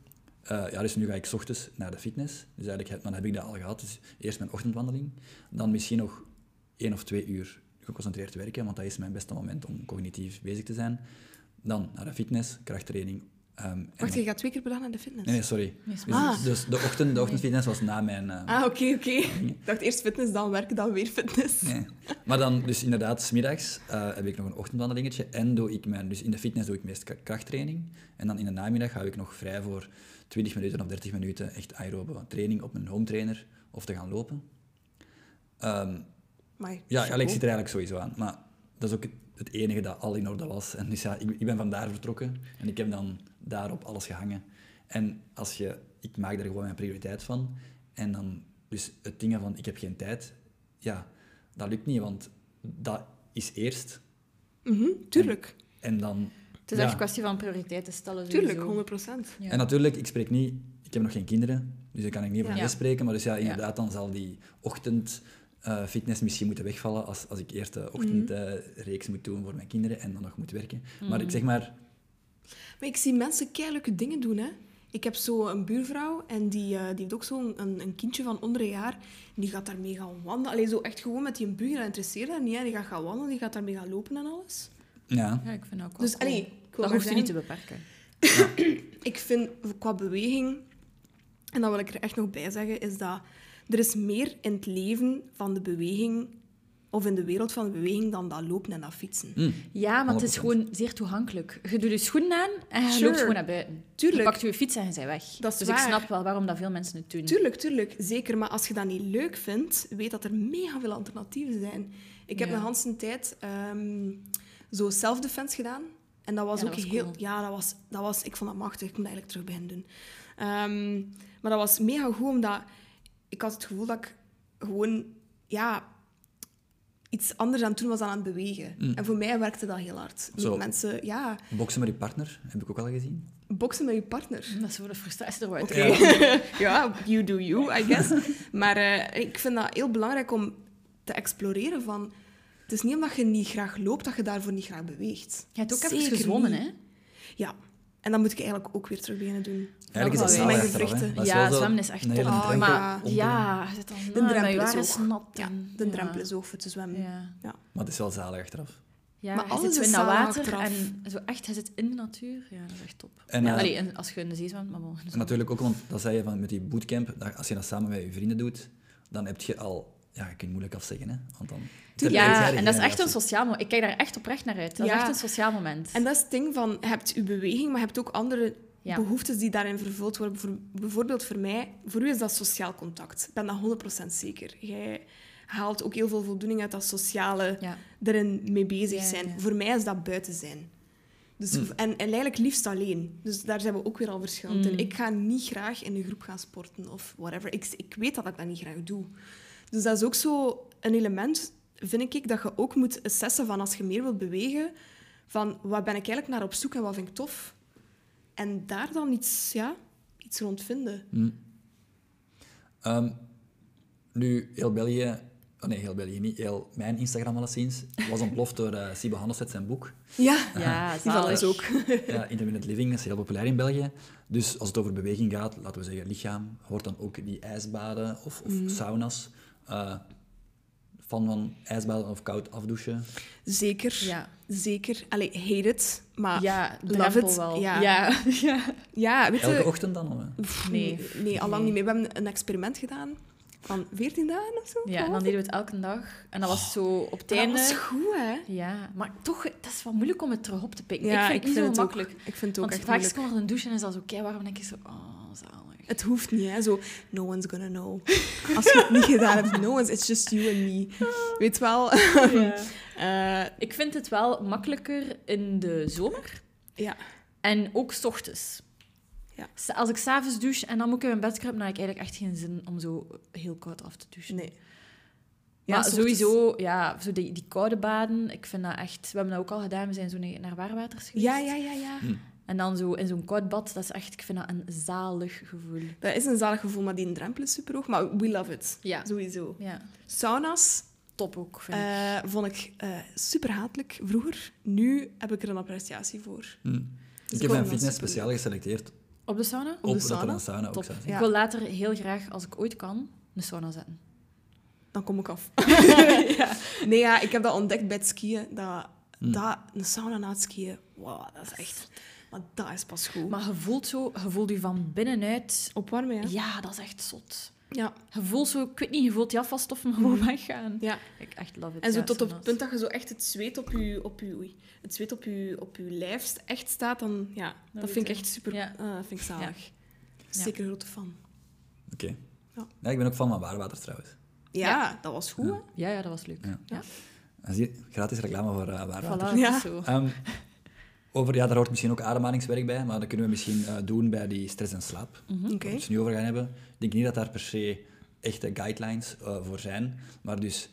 Eh, ja, dus nu ga ik 's ochtends naar de fitness. Dus eigenlijk heb- dan heb ik dat al gehad. Dus eerst mijn ochtendwandeling. Dan misschien nog één of twee uur geconcentreerd werken, want dat is mijn beste moment om cognitief bezig te zijn. Dan naar de fitness, krachttraining. ehm, en Wacht, je gaat twee keer per dag naar de fitness? Nee, nee, sorry. Dus, Ah. dus de, ochtend, de ochtendfitness was na mijn... eh, Ah, oké, oké. Ik dacht eerst fitness, dan werken, dan weer fitness. Nee. Maar dan, dus inderdaad, smiddags uh, heb ik nog een ochtendwandelingetje en doe ik mijn, dus in de fitness doe ik meest kra- krachttraining. En dan in de namiddag hou ik nog vrij voor 20 minuten of 30 minuten echt aerobe training op mijn home trainer of te gaan lopen. Ehm, Maar, ja. Alex zit er eigenlijk sowieso aan, maar dat is ook het, enige dat al in orde was. En dus ja, ik, ik ben vandaar vertrokken en ik heb dan daarop alles gehangen. En als je, ik maak daar gewoon mijn prioriteit van. En dan, dus het ding van, ik heb geen tijd, ja, dat lukt niet, want dat is eerst. Mhm, tuurlijk. En dan... Het is ja. echt een kwestie van prioriteiten stellen. Tuurlijk, sowieso. 100 procent. Ja. En natuurlijk, ik spreek niet... Ik heb nog geen kinderen, dus daar kan ik niet over Ja. ja. spreken. Maar dus ja, inderdaad, dan zal die ochtend... eh, fitness misschien moeten wegvallen als, als ik eerst de ochtendreeks moet doen voor mijn kinderen en dan nog moet werken. Maar ik zeg maar, Maar ik zie mensen keileuke dingen doen, hè. Ik heb zo een buurvrouw en die, eh, die heeft ook zo'n een, een kindje van onder een jaar. En die gaat daarmee gaan wandelen. Allee, zo echt gewoon met die buur, dat interesseert haar niet. Hè. Die gaat gaan wandelen, die gaat daarmee gaan lopen en alles. ja, Ja, ik vind dat ook wel Dus cool. allee, ik wil dat hoeft je niet te beperken. Ik vind qua beweging, en dat wil ik er echt nog bij zeggen, is dat er is meer in het leven van de beweging, of in de wereld van de beweging, dan dat lopen en dat fietsen. hm, Ja, maar het is 100%. gewoon zeer toegankelijk. Je doet je schoenen aan en je Sure. loopt gewoon naar buiten. Tuurlijk. Je pakt je fiets en je bent weg. Dat is dus waar. ik snap wel waarom dat veel mensen het doen. Tuurlijk, tuurlijk. Zeker. Maar als je dat niet leuk vindt, weet dat er mega veel alternatieven zijn. Ik heb Ja. een hele tijd ehm, zo self-defense gedaan. En dat was Ja, ook dat was heel... cool. Ja, dat was, dat was... Ik vond dat machtig. Ik moet dat eigenlijk terug beginnen doen. Ehm, maar dat was mega goed, omdat ik had het gevoel dat ik gewoon... Ja, iets anders aan het doen was dan aan het bewegen. Mm. En voor mij werkte dat heel hard. Zo. Mensen... Ja, Boksen met je partner, heb ik ook al gezien. boksen met je partner. Dat is voor de frustratie eruit. Oké. ja, you do you, I guess. Maar eh, ik vind dat heel belangrijk om te exploreren van... Het is niet omdat je niet graag loopt, dat je daarvoor niet graag beweegt. Je hebt ook even Zeker gezwommen, niet. hè? Ja. En dat moet ik eigenlijk ook weer terug beginnen doen. Eigenlijk is dat. Dat is Ja, zwemmen is echt top. Oh, ja. zit dan De drempel mijn is hoog. Ja, de ja. drempel is hoog voor te zwemmen. Ja. Maar het is wel zalig achteraf. Ja, Maar je alles zit in dat water achteraf. en zo echt, je zit in de natuur. Ja, dat is echt top. En, ja, eh, allee, en als je in de zee zwemt, maar natuurlijk ook, want dat zei je van met die bootcamp, dat als je dat samen met je vrienden doet, dan heb je al... Ja, je kunt moeilijk afzeggen, hè. Want dan... Ja, en dat is echt een sociaal... moment. Ik kijk daar echt oprecht naar uit. Dat is echt een sociaal moment. En dat is het ding van, je hebt je beweging, maar je hebt ook andere Ja. behoeftes die daarin vervuld worden. Voor, bijvoorbeeld voor mij, voor u is dat sociaal contact. Ik ben dat 100% zeker. Jij haalt ook heel veel voldoening uit dat sociale Ja. erin mee bezig zijn. ja. Voor mij is dat buiten zijn. Dus, en, en eigenlijk liefst alleen. Dus daar zijn we ook weer al verschillend in. Mm. Ik ga niet graag in een groep gaan sporten of whatever. Ik, ik weet dat ik dat niet graag doe. Dus dat is ook zo een element, vind ik, dat je ook moet assessen van als je meer wilt bewegen, van wat ben ik eigenlijk naar op zoek en wat vind ik tof. En daar dan iets, ja, iets rond vinden. Hm. Ehm, nu, heel België... Oh nee, heel België niet. Heel mijn Instagram alleszins was ontploft door uh, Sibe Handelset zijn boek. Ja, Ja, die van ons zalig. ook. Ja, Intermittent Living is heel populair in België. Dus als het over beweging gaat, laten we zeggen lichaam, hoort dan ook die ijsbaden of, of sauna's. Eh, fan van ijsbaden of koud afdouchen. Zeker, Ja. zeker. Allee, hate it, maar Ja, love it. wel. Ja. Ja. ja. ja, weet je... Elke ochtend dan? Of? Pff, Nee. Nee, al lang Nee. niet meer. We hebben een experiment gedaan van 14 dagen of zo. Ja, en dan deden we het elke dag. En dat was zo op het einde... Dat was goed, hè? Ja, maar toch, dat is wel moeilijk om het terug op te pikken. Ja, ik vind het niet zo het makkelijk. Ook, ik vind het ook Want echt vaak moeilijk. is ik onder de douche en is dat zo kei warm. En denk ik zo, oh, zalig. Het hoeft niet, hè. Zo, no one's gonna know. Als je het niet gedaan hebt, no one's, it's just you and me. Weet wel? Eh, Ik vind het wel makkelijker in de zomer ja. en ook 's ochtends. Ja. Als ik s'avonds douche en dan moet ik in mijn bed kruipen, dan heb ik eigenlijk echt geen zin om zo heel koud af te douchen. Nee. maar s ochtends- sowieso, ja, zo die, die koude baden, ik vind dat echt... We hebben dat ook al gedaan, we zijn zo naar naar Waarwaters geweest. Ja, ja, ja, ja. En dan zo in zo'n koud bad, dat is echt, ik vind dat een zalig gevoel. Dat is een zalig gevoel, maar die drempel is super hoog. Maar we love it. Ja. Sowieso. Ja, Sauna's top ook, vind ik. eh, vond ik eh, super hatelijk vroeger. Nu heb ik er een appreciatie voor. Hm. Ik ik heb mijn fitness speciaal geselecteerd Op de sauna? de op dat er sauna? een sauna ook Ik. Ja. wil later heel graag, als ik ooit kan, een sauna zetten. Dan kom ik af. Nee, ja, ik heb dat ontdekt bij het skiën. Dat, Hm. dat, een sauna na het skiën, wow, dat is echt... Maar dat is pas goed. Maar je voelt zo, je voelt je van binnenuit... Opwarmen, ja? Ja, dat is echt zot. Ja. Je voelt zo, ik weet niet, je voelt die afvalstoffen gewoon weggaan. ja. Ik echt love it. En zo ja, tot op het punt dat je zo echt het zweet op je, op je, oei, het zweet op je, op je lijf echt staat, dan ja, dat, vind ik echt super, Ja. eh, vind ik zalig. Ja. Zeker een grote fan. Oké. Ja. Ja, ik ben ook fan van Waarwater trouwens. Ja, Ja. dat was goed, hè? Ja, ja, dat was leuk. Ja. Gratis reclame voor uh, Waarwater. Voilà, Ja. zo. Ehm, over, ja, daar hoort misschien ook ademhalingswerk bij, maar dat kunnen we misschien eh, doen bij die stress en slaap. Mhm. Oké. Waar we het nu over gaan hebben. Ik denk niet dat daar per se echte guidelines eh, voor zijn. Maar dus,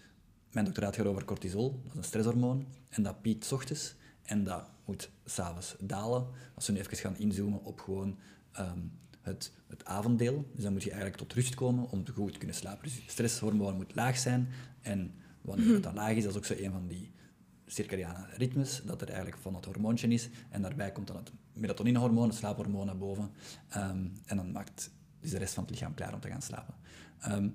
mijn doctoraat gaat over cortisol, dat is een stresshormoon. En dat piekt 's ochtends en dat moet s'avonds dalen. Als we nu even gaan inzoomen op gewoon ehm, het, het avonddeel. Dus dan moet je eigenlijk tot rust komen om goed te kunnen slapen. Dus stresshormoon moet laag zijn. En wanneer het dan laag is, dat is ook zo een van die circadiane ritmes, dat er eigenlijk van dat hormoontje is. En daarbij komt dan het melatonine-hormoon, het slaaphormoon, naar boven. Ehm, en dan maakt dus de rest van het lichaam klaar om te gaan slapen. Ehm,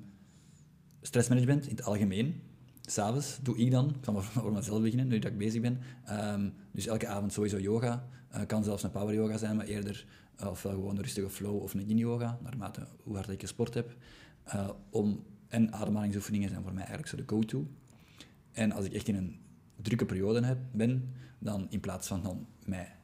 stressmanagement in het algemeen. S'avonds doe ik dan, ik zal maar voor mezelf beginnen, nu dat ik bezig ben. Ehm, dus elke avond sowieso yoga. Eh, kan zelfs een power yoga zijn, maar eerder eh, ofwel gewoon een rustige flow of een yin yoga, naarmate hoe hard ik gesport heb. Eh, om, en ademhalingsoefeningen zijn voor mij eigenlijk zo de go-to. En als ik echt in een drukke periode heb, ben, dan in plaats van dan mij...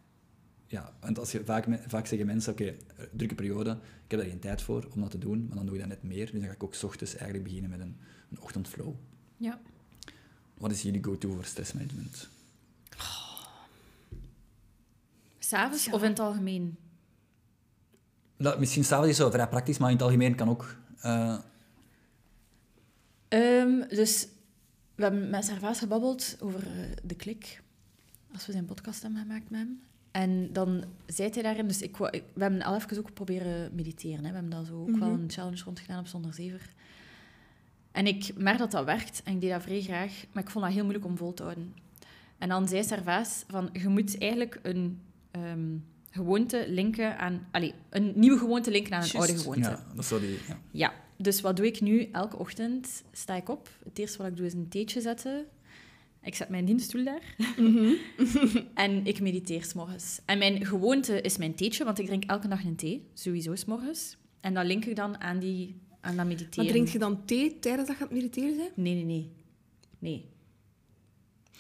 Ja, want als je, vaak, vaak zeggen mensen, oké, eh, drukke periode, ik heb daar geen tijd voor om dat te doen, maar dan doe ik dat net meer. Dus dan ga ik ook 's ochtends eigenlijk beginnen met een, een ochtendflow. Ja. Wat is jullie go-to voor stressmanagement? S'avonds Ja. of in het algemeen? Dat, misschien s'avonds is zo vrij praktisch, maar in het algemeen kan ook. eh, Ehm, dus we hebben met Servaas gebabbeld over eh, de klik. Als we zijn podcast hebben gemaakt met hem. En dan zei hij daarin... Dus ik, we hebben al even ook proberen mediteren. Hè. We hebben daar zo ook wel Mhm. een challenge rond gedaan op Zonder Zever. En ik merk dat dat werkt. En ik deed dat vrij graag. Maar ik vond dat heel moeilijk om vol te houden. En dan zei Servaas van... Je moet eigenlijk een ehm, gewoonte linken aan... Allee, een nieuwe gewoonte linken aan een oude gewoonte. ja, dat is zo die. Ja. Ja, dus wat doe ik nu? Elke ochtend sta ik op. Het eerste wat ik doe is een theetje zetten. Ik zet mijn dienststoel daar. Mhm. en ik mediteer s'morgens. En mijn gewoonte is mijn theetje, want ik drink elke dag een thee. Sowieso s'morgens. En dat link ik dan aan, die, aan dat mediteren. Maar drink je dan thee tijdens dat je aan het mediteren bent? Nee, nee, nee. Nee.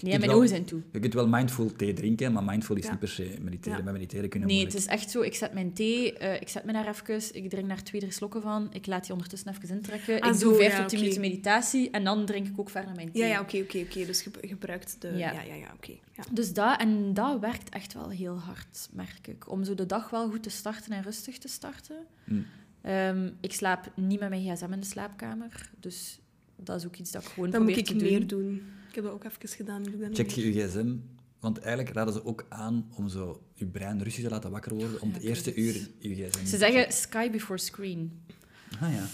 Nee, mijn ogen zijn toe. Je kunt wel mindful thee drinken, maar mindful is Ja. niet per se mediteren. Ja. Bij mediteren kunnen Nee, het is echt zo. Ik zet mijn thee, eh, ik zet me daar even, ik drink daar twee, drie slokken van. Ik laat die ondertussen even intrekken. Ah, ik zo, doe vijf ja, tot tien oké. minuten meditatie en dan drink ik ook verder mijn thee. Ja, ja, oké, oké, oké. Dus je gebruikt de... Ja. Ja, ja, ja, oké. Ja. Dus dat, en dat werkt echt wel heel hard, merk ik. Om zo de dag wel goed te starten en rustig te starten. Mm. Ehm, ik slaap niet met mijn gsm in de slaapkamer. Dus dat is ook iets dat ik gewoon Dat moet probeer ik te meer doen. Ik heb dat ook even gedaan. ik dat Check je je gsm, want eigenlijk raden ze ook aan om zo je brein rustig te laten wakker worden om Ja, het ik eerste uur je gsm Ze zeggen sky before screen. Ah ja.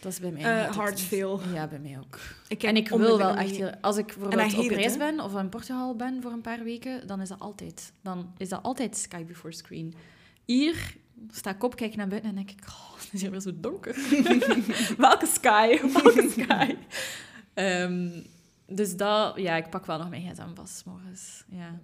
Dat is bij mij Eh, altijd hard fail. Ja, bij mij ook. Ik En ik wil wel echt heel... Als ik bijvoorbeeld op reis ben of in Portugal ben voor een paar weken, dan is dat altijd. Dan is dat altijd sky before screen. Hier sta ik op, kijk naar buiten en denk ik... Oh, het is hier weer zo donker. Welke sky? Welke sky? Ehm, dus dat... Ja, ik pak wel nog mijn gsm vast, morgens. Ja.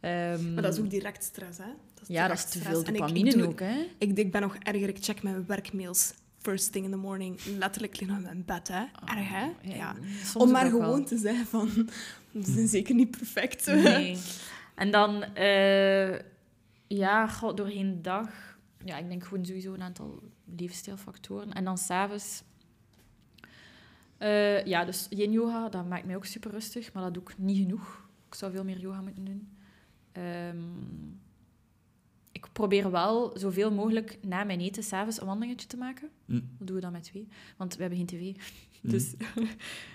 Ehm, Maar dat is ook direct stress, hè? Dat ja, dat is te veel En ik- ik dopamine ook, hè? Ik, ik ben nog erger. Ik check mijn werkmails first thing in the morning. Letterlijk lig nog in mijn bed, hè. Erg, hè? Ja. Om maar wel. gewoon te zeggen van... Ze zijn zeker niet perfect. Nee. En dan, eh, ja, doorheen de dag. Ja, ik denk gewoon sowieso een aantal levensstijlfactoren. En dan s'avonds. Eh ja, dus yin yoga, dat maakt mij ook super rustig, maar dat doe ik niet genoeg. Ik zou veel meer yoga moeten doen. Ehm, ik probeer wel zoveel mogelijk na mijn eten s'avonds een wandelingetje te maken. Hm. Dat doen we dan met twee, want we hebben geen tv. Hm. Dus, I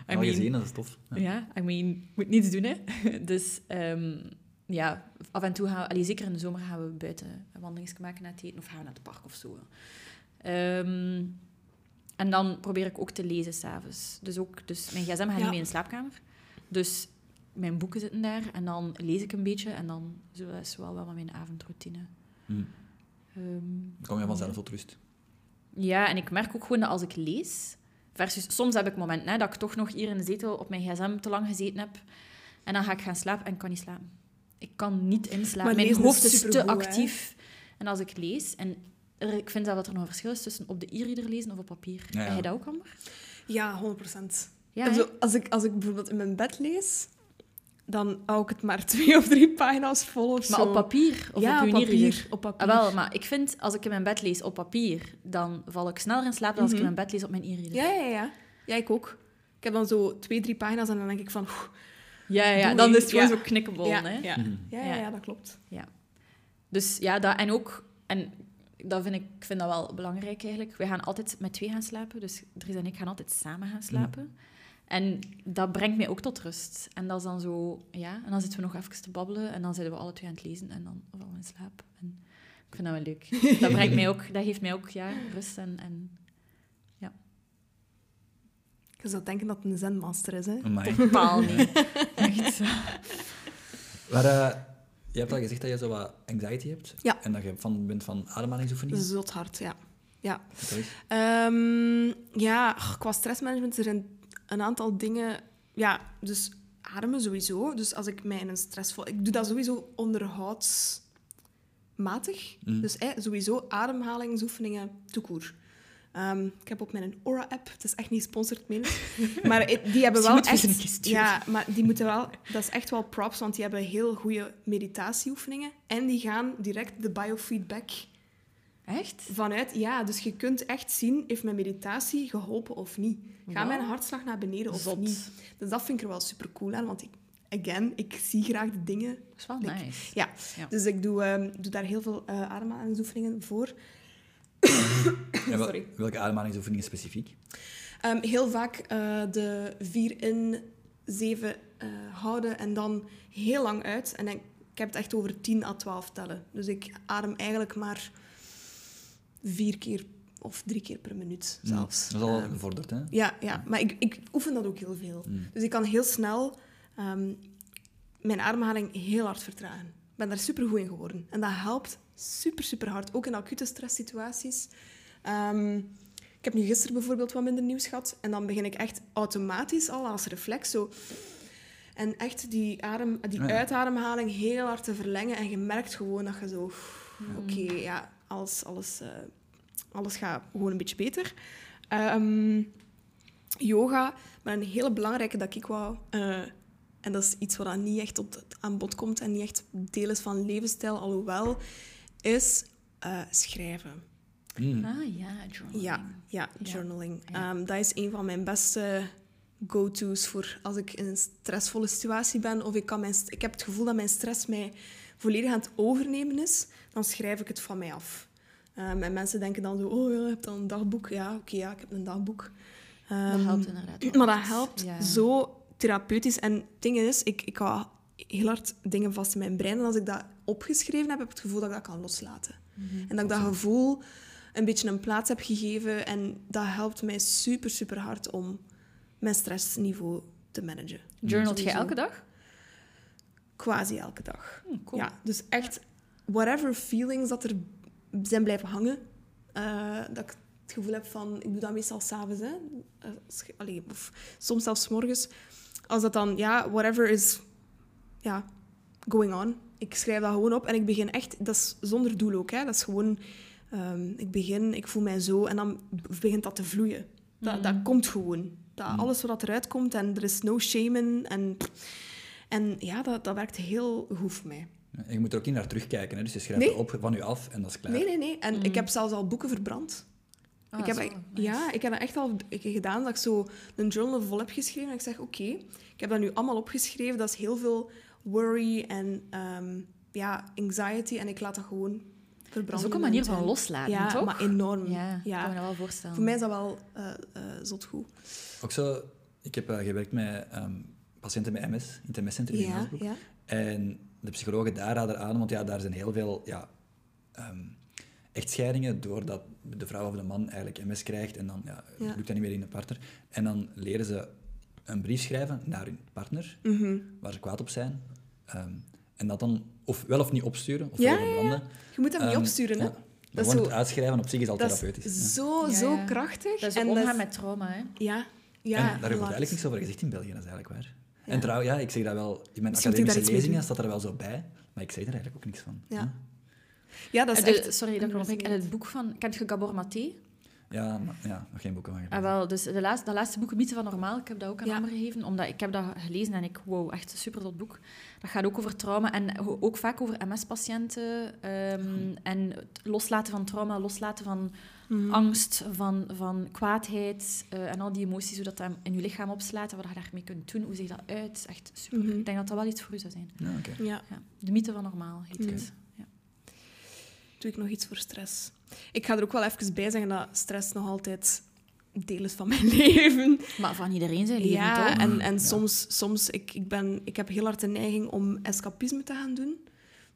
Al mean- gezien, dat is tof. Ja. ja, I mean, moet niets doen, hè. Dus ehm, ja, af en toe gaan we... allee, zeker in de zomer gaan we buiten een wandeling maken na het eten of gaan we naar het park of zo. Ehm, en dan probeer ik ook te lezen s'avonds. Dus, ook, dus mijn gsm gaat Ja. niet mee in de slaapkamer. Dus mijn boeken zitten daar en dan lees ik een beetje en dan zo dat is wel wel wat mijn avondroutine. Hm. Ehm, Dan kom je vanzelf tot rust. ja, en ik merk ook gewoon dat als ik lees... Versus, soms heb ik momenten hè, dat ik toch nog hier in de zetel op mijn gsm te lang gezeten heb. En dan ga ik gaan slapen en ik kan niet slapen. Ik kan niet inslapen. Mijn hoofd is is te hè? actief. En als ik lees... En er- ik vind dat er nog een verschil is tussen op de e-reader lezen of op papier. Ja, ja. Heb jij dat ook, Amber? Ja, 100 procent. Ja, En hè? zo, als, ik, als ik bijvoorbeeld in mijn bed lees, dan hou ik het maar twee of drie pagina's vol of Maar zo. op papier of ja, op op papier. Op papier. Ah, wel, maar ik vind, als ik in mijn bed lees op papier, dan val ik sneller in slaap dan als ik in Mhm. mijn bed lees op mijn e-reader. Ja, ja, ja. Ja, ik ook. Ik heb dan zo twee, drie pagina's en dan denk ik van... oeh, ja, ja, Doei. dan is het gewoon Ja. zo knikkenbol, ja, hè? ja. Mhm. Ja, ja, Ja. ja, dat klopt. Dus ja, dat, en ook, en dat vind ik, ik vind dat wel belangrijk eigenlijk. We gaan altijd met twee gaan slapen, dus Dries en ik gaan altijd samen gaan slapen. En dat brengt mij ook tot rust. En dat is dan zo, ja, en dan zitten we nog even te babbelen en dan zijn we alle twee aan het lezen en dan vallen we in slaap. En ik vind dat wel leuk. Dat brengt mij ook, dat geeft mij ook, ja, rust en, en Je zou denken dat het een zenmaster is, hè. Amai. totaal niet. Echt. Maar eh, je hebt al gezegd dat je zo wat anxiety hebt. Ja. En dat je van bent van ademhalingsoefeningen. Zot hard, ja. Ja. Ehm, ja qua stressmanagement er zijn een aantal dingen. Ja, dus ademen sowieso. Dus als ik mij in een stressvol... Ik doe dat sowieso onderhoudsmatig. Mm. Dus eh, sowieso ademhalingsoefeningen toekoer. Ehm ik heb ook mijn Aura-app. Het is echt niet sponsored, meen. Maar die hebben wel echt... Ja, maar die moeten wel... Dat is echt wel props, want die hebben heel goede meditatieoefeningen. En die gaan direct de biofeedback Echt? Vanuit, ja, dus je kunt echt zien, heeft mijn meditatie geholpen of niet? Gaat Wauw. mijn hartslag naar beneden of Zot. niet? Dus dat vind ik er wel super cool aan, want ik, again, ik zie graag de dingen. Dat is wel nice. Ja, Ja. dus ik doe, ehm, doe daar heel veel eh ademhalingsoefeningen voor. Wel- Sorry. welke ademhalingsoefeningen specifiek? Ehm, heel vaak eh, de vier in, zeven eh, houden en dan heel lang uit. En ik, ik heb het echt over 10 à 12 tellen. Dus ik adem eigenlijk maar vier keer of drie keer per minuut zelfs. Mm, Dat is al Ehm, gevorderd, hè? ja, ja, maar ik, ik oefen dat ook heel veel. Mm. Dus ik kan heel snel ehm, mijn ademhaling heel hard vertragen. Ik ben daar super goed in geworden. En dat helpt super, super hard. Ook in acute stresssituaties. Ehm, ik heb nu gisteren bijvoorbeeld wat minder nieuws gehad. En dan begin ik echt automatisch al als reflex zo... En echt die, adem, die Ah, ja. uitademhaling heel hard te verlengen. En je merkt gewoon dat je zo... Oké, ja, alles, alles, eh, alles gaat gewoon een beetje beter. Ehm, yoga, maar een hele belangrijke dat ik wou... eh, en dat is iets wat dan niet echt op het aan bod komt en niet echt deel is van levensstijl, alhoewel, is eh, schrijven. Mm. Ah ja, journaling. Ja, ja, journaling. Ja. Ehm, dat is een van mijn beste go-to's voor als ik in een stressvolle situatie ben of ik, kan mijn, st- ik heb het gevoel dat mijn stress mij volledig aan het overnemen is, dan schrijf ik het van mij af. Ehm, en mensen denken dan zo, oh je hebt dan een dagboek. Ja, oké, ja, ik heb een dagboek. Dat Ehm, helpt inderdaad. wel maar dat helpt Ja. zo therapeutisch. En het ding is, ik, ik hou heel hard dingen vast in mijn brein. En als ik dat opgeschreven heb, heb ik het gevoel dat ik dat kan loslaten. Mhm. En dat ik dat gevoel een beetje een plaats heb gegeven. En dat helpt mij super, super hard om mijn stressniveau te managen. Journalt Sowieso. elke dag? Quasi elke dag. Hm, cool. Ja, dus echt, whatever feelings dat er zijn blijven hangen, eh, dat ik het gevoel heb van, ik doe dat meestal s'avonds, hè. Eh, je- allee, of soms zelfs 's morgens. Als dat dan, ja, whatever is, ja, going on. Ik schrijf dat gewoon op en ik begin echt, dat is zonder doel ook, hè. Dat is gewoon, ehm, ik begin, ik voel mij zo en dan begint dat te vloeien. Dat, dat komt gewoon. Dat alles wat eruit komt en er is no shame in. En, en ja, dat, dat werkt heel goed voor mij. En je moet er ook niet naar terugkijken, hè? dus je schrijft Nee. op van je af en dat is klaar. Nee, nee, nee. En ik heb zelfs al boeken verbrand. Ah, ik heb, zo, nice. Ja, ik heb dat echt al gedaan, dat ik zo een journal vol heb geschreven. En ik zeg, oké, ik heb dat nu allemaal opgeschreven. Dat is heel veel worry en ehm, ja, anxiety. En ik laat dat gewoon verbranden. Dat is ook een manier van en- loslaten, ja, toch? maar enorm. Ja, Ja. kan me dat wel voorstellen. Voor mij is dat wel eh eh, zot goed. Ook zo, ik heb eh, gewerkt met ehm, patiënten met MS in het MS-centrum in Haasbroek. ja. En de psychologen daar raden aan, want ja, daar zijn heel veel ja, ehm, echtscheidingen, doordat de vrouw of de man eigenlijk MS krijgt en dan ja, Ja. lukt dat niet meer in de partner. En dan leren ze een brief schrijven naar hun partner, Mhm. waar ze kwaad op zijn. Ehm, en dat dan of wel of niet opsturen, of Ja. Je moet hem niet Ehm, opsturen, hè. ja. Dat Gewoon zo- het uitschrijven op zich is al Dat therapeutisch. is zo, Ja, zo krachtig. Dat is en omgaan dat met trauma, hè. Ja, ja. en daar wordt eigenlijk niks over gezegd in België, dat is eigenlijk waar. Ja. En trouw, ja, ik zeg dat wel, in mijn Misschien academische lezingen staat er wel zo bij, maar ik zeg er eigenlijk ook niks van. Ja. Ja, dat is de- echt... sorry dat ik. En het boek van... Kent je Gabor Maté? Ja, maar, ja, nog geen boeken van Ah, gelezen. wel, dus de laatste, dat laatste boek, Mythe van Normaal, ik heb dat ook aan Ja. Amber gegeven, omdat ik heb dat gelezen en ik, wow, echt een super tot boek. Dat gaat ook over trauma en ook vaak over MS-patiënten ehm, en het loslaten van trauma, loslaten van Mhm. angst, van, van kwaadheid eh, en al die emoties, hoe dat, dat in je lichaam opslaat en wat je daarmee kunt doen, hoe ziet dat uit. Echt super. Mhm. Ik denk dat dat wel iets voor u zou zijn. Ja, oké. Ja. Ja. De Mythe van Normaal heet het. Ja. doe ik nog iets voor stress. Ik ga er ook wel even bij zeggen dat stress nog altijd deel is van mijn leven. Maar van iedereen zijn leven, ja, toch? en, en Ja. soms, soms ik, ik, ben, ik heb heel hard de neiging om escapisme te gaan doen.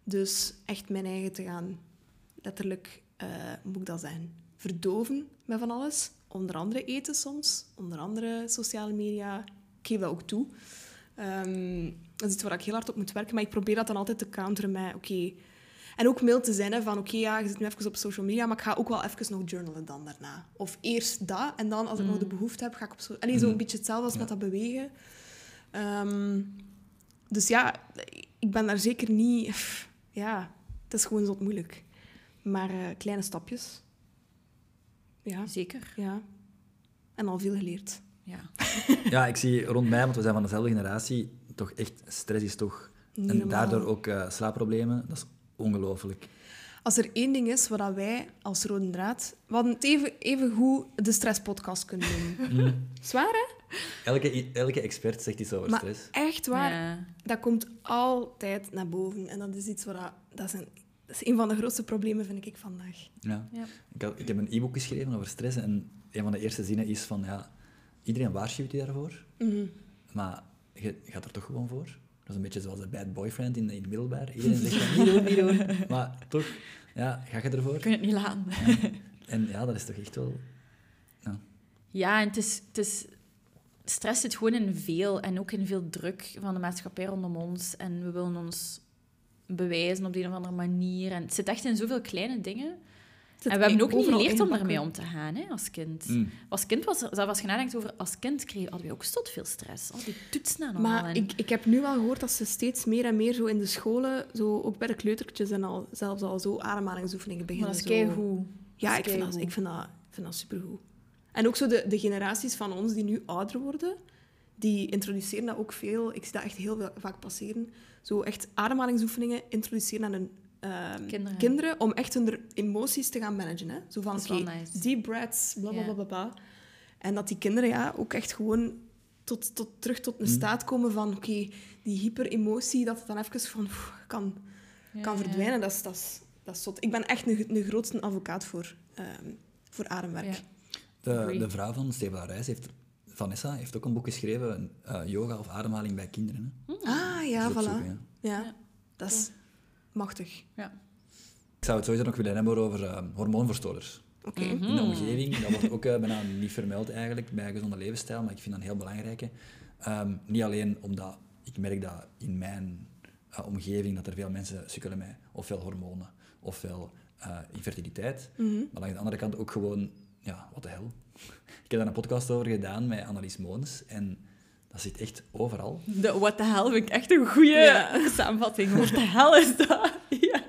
Dus echt mijn eigen te gaan, letterlijk, eh, hoe moet ik dat zijn? Verdoven met van alles. Onder andere eten soms, onder andere sociale media. Ik geef dat ook toe. Ehm, dat is iets waar ik heel hard op moet werken, maar ik probeer dat dan altijd te counteren met, oké... En ook mild te zijn, hè, van oké, ja, je zit nu even op social media, maar ik ga ook wel even nog journalen dan daarna. Of eerst dat, en dan, als ik nog de behoefte heb, ga ik op social... Allee, zo een beetje hetzelfde als Ja. met dat bewegen. Ehm, dus ja, ik ben daar zeker niet... Ja, het is gewoon zo moeilijk. Maar eh, kleine stapjes. Ja, Zeker, ja. En al veel geleerd. ja. Ja, ik zie rond mij, want we zijn van dezelfde generatie, toch echt, stress is toch... Niet en normaal. daardoor ook eh, slaapproblemen, dat is ongelooflijk. Als er één ding is wat wij als Rode Draad... We hadden het even, even goed de stresspodcast kunnen doen. Mm. Zwaar, hè? Elke, elke expert zegt iets over Maar stress. echt waar, Ja. dat komt altijd naar boven. En dat is iets wat... Dat, is een, dat is een van de grootste problemen, vind ik, vandaag. Ja. Ja. Ik, had, ik heb een e-book geschreven over stress en een van de eerste zinnen is van, ja, iedereen waarschuwt je daarvoor, Mhm. maar je gaat er toch gewoon voor. Dat is een beetje zoals de bad boyfriend in, in het middelbaar. Iedereen zegt niet doen, niet doen. Maar toch, ja, ga je ervoor? Kun je het niet laten. En ja, dat is toch echt wel... Ja. Ja, en het is, het is... Stress zit gewoon in veel. En ook in veel druk van de maatschappij rondom ons. En we willen ons bewijzen op de een of andere manier. En het zit echt in zoveel kleine dingen. En we hebben ook niet geleerd om ermee om te gaan, hè, als kind. Mm. Als kind was er, zelfs als je nadenkt over als kind, kreeg, hadden we ook stot veel stress. Al die toetsen en allemaal. Maar en- ik, ik heb nu wel gehoord dat ze steeds meer en meer zo in de scholen, zo ook bij de kleutertjes en al, zelfs al zo ademhalingsoefeningen Maar beginnen. dat is zo. keigoed. Ja, Dat ik vind, dat, ik, vind dat, vind dat supergoed. En ook zo de, de generaties van ons die nu ouder worden, die introduceren dat ook veel. Ik zie dat echt heel veel, vaak passeren. Zo echt ademhalingsoefeningen introduceren aan hun ehm, Kinderen. om echt hun emoties te gaan managen. Hè? Zo van, oké, nice. deep breaths, bla bla bla bla, bla. En dat die kinderen ja, ook echt gewoon tot, tot, terug tot een staat komen van, oké, die hyperemotie, dat het dan even van, oef, kan, Ja, kan ja. verdwijnen. Dat is, dat, is, dat is zot. Ik ben echt een, een grootste advocaat voor, ehm, voor ademwerk. Ja. De, de vrouw van Steva Reis heeft... Vanessa heeft ook een boek geschreven, eh, yoga of ademhaling bij kinderen. Hè. Ah, ja, voilà. opzoeken, ja. Ja, Ja. dat is machtig. Ja. Ik zou het sowieso nog willen hebben over eh, hormoonverstoorders. Oké. Mhm. in de omgeving. Dat wordt ook eh, bijna niet vermeld eigenlijk bij gezonde levensstijl, maar ik vind dat een heel belangrijke. Ehm, niet alleen omdat ik merk dat in mijn eh, omgeving dat er veel mensen sukkelen met ofwel hormonen ofwel eh, infertiliteit, Mhm. maar aan de andere kant ook gewoon, ja, wat de hel. Ik heb daar een podcast over gedaan met Annelies Moons en dat zit echt overal. De what the hell vind ik echt een goede Ja. samenvatting. What the hell is dat? Ja.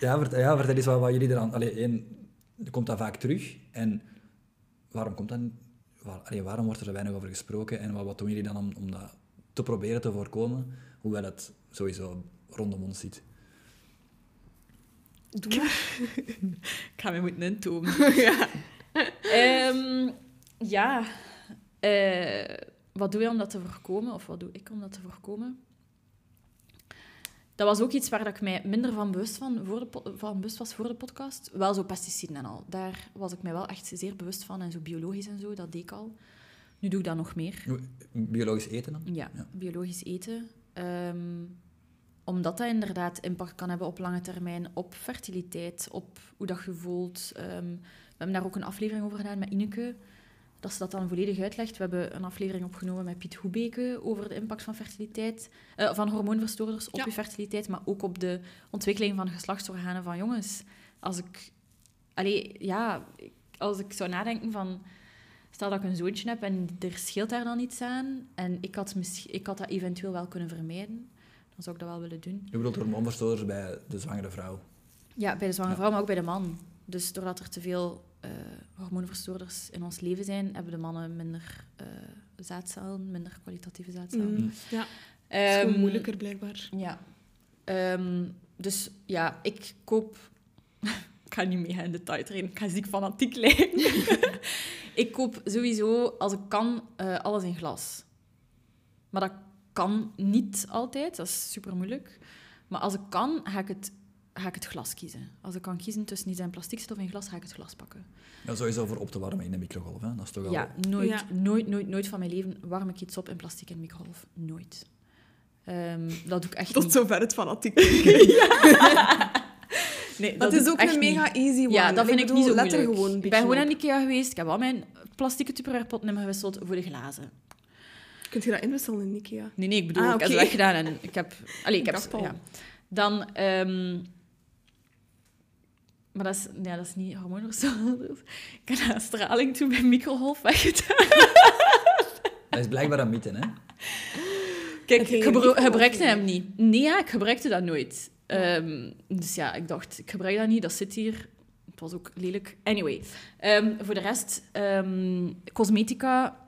Ja, vertel, ja, vertel eens wat, wat jullie eraan... Allee, één, komt dat vaak terug en waarom komt dat waar, allee, waarom wordt er zo weinig over gesproken en wat, wat doen jullie dan om, om dat te proberen te voorkomen, hoewel het sowieso rondom ons zit? Doe maar. Ik ga me moeten intomen. ja. Ehm, ja. Eh, wat doe je om dat te voorkomen? Of wat doe ik om dat te voorkomen? Dat was ook iets waar dat ik mij minder van bewust, van, voor de van bewust was voor de podcast. Wel zo pesticiden en al. Daar was ik mij wel echt zeer bewust van. En zo biologisch en zo, dat deed ik al. Nu doe ik dat nog meer. Biologisch eten dan? Ja, Ja. biologisch eten. Ehm, omdat dat inderdaad impact kan hebben op lange termijn, op fertiliteit, op hoe dat je voelt. Ehm, we hebben daar ook een aflevering over gedaan met Ineke, dat ze dat dan volledig uitlegt. We hebben een aflevering opgenomen met Piet Hoebeke over de impact van fertiliteit, eh, van hormoonverstoorders op Ja. je fertiliteit, maar ook op de ontwikkeling van geslachtsorganen van jongens. Als ik, allee, ja, als ik zou nadenken van, stel dat ik een zoontje heb en er scheelt daar dan iets aan en ik had, misschien, ik had dat eventueel wel kunnen vermijden, dan zou ik dat wel willen doen. Je bedoelt hormoonverstoorders bij de zwangere vrouw. Ja, bij de zwangere Ja. vrouw, maar ook bij de man. Dus doordat er te veel eh, hormoonverstoorders in ons leven zijn, hebben de mannen minder eh, zaadcellen, minder kwalitatieve zaadcellen. Mm. Ja, het is Ehm, gewoon moeilijker blijkbaar. Ja. Ehm, dus ja, ik koop... ik ga niet meer in detail treden, ik ga ziek fanatiek lijken. ik koop sowieso, als ik kan, eh, alles in glas. Maar dat kan niet altijd, dat is super moeilijk. Maar als ik kan, ga ik het, ga ik het glas kiezen. Als ik kan kiezen tussen iets in plastic zit of in glas, ga ik het glas pakken. Ja, sowieso voor op te warmen in de microgolf. Hè. Dat is toch al... Ja, nooit, Ja. nooit, nooit, nooit van mijn leven warm ik iets op in plastic in de microgolf. Nooit. Ehm, dat doe ik echt Tot niet. zover het fanatiek. Nee, Dat is ook echt een niet. mega easy one. Ja, dat vind ik bedoel, niet zo gewoon een ik ben gewoon aan Ikea geweest. Ik heb al mijn plastieke tupperwarepot hebben gewisseld voor de glazen. Kunt je dat inwisselen in Ikea? Nee, nee, ik bedoel, Ah, ik heb oké. weggedaan en ik heb... Allee, ik heb... Ja. Dan... ehm, maar dat is, ja, dat is niet hormoonverstoorders. Ik heb een straling toen bij microgolf weggedaan. Dat is blijkbaar een mythe, hè. Kijk, ik gebru- gebruikte niet. hem niet. Nee, ja, ik gebruikte dat nooit. Ehm, dus ja, ik dacht, ik gebruik dat niet, dat zit hier. Het was ook lelijk. Anyway, ehm, voor de rest, ehm, cosmetica.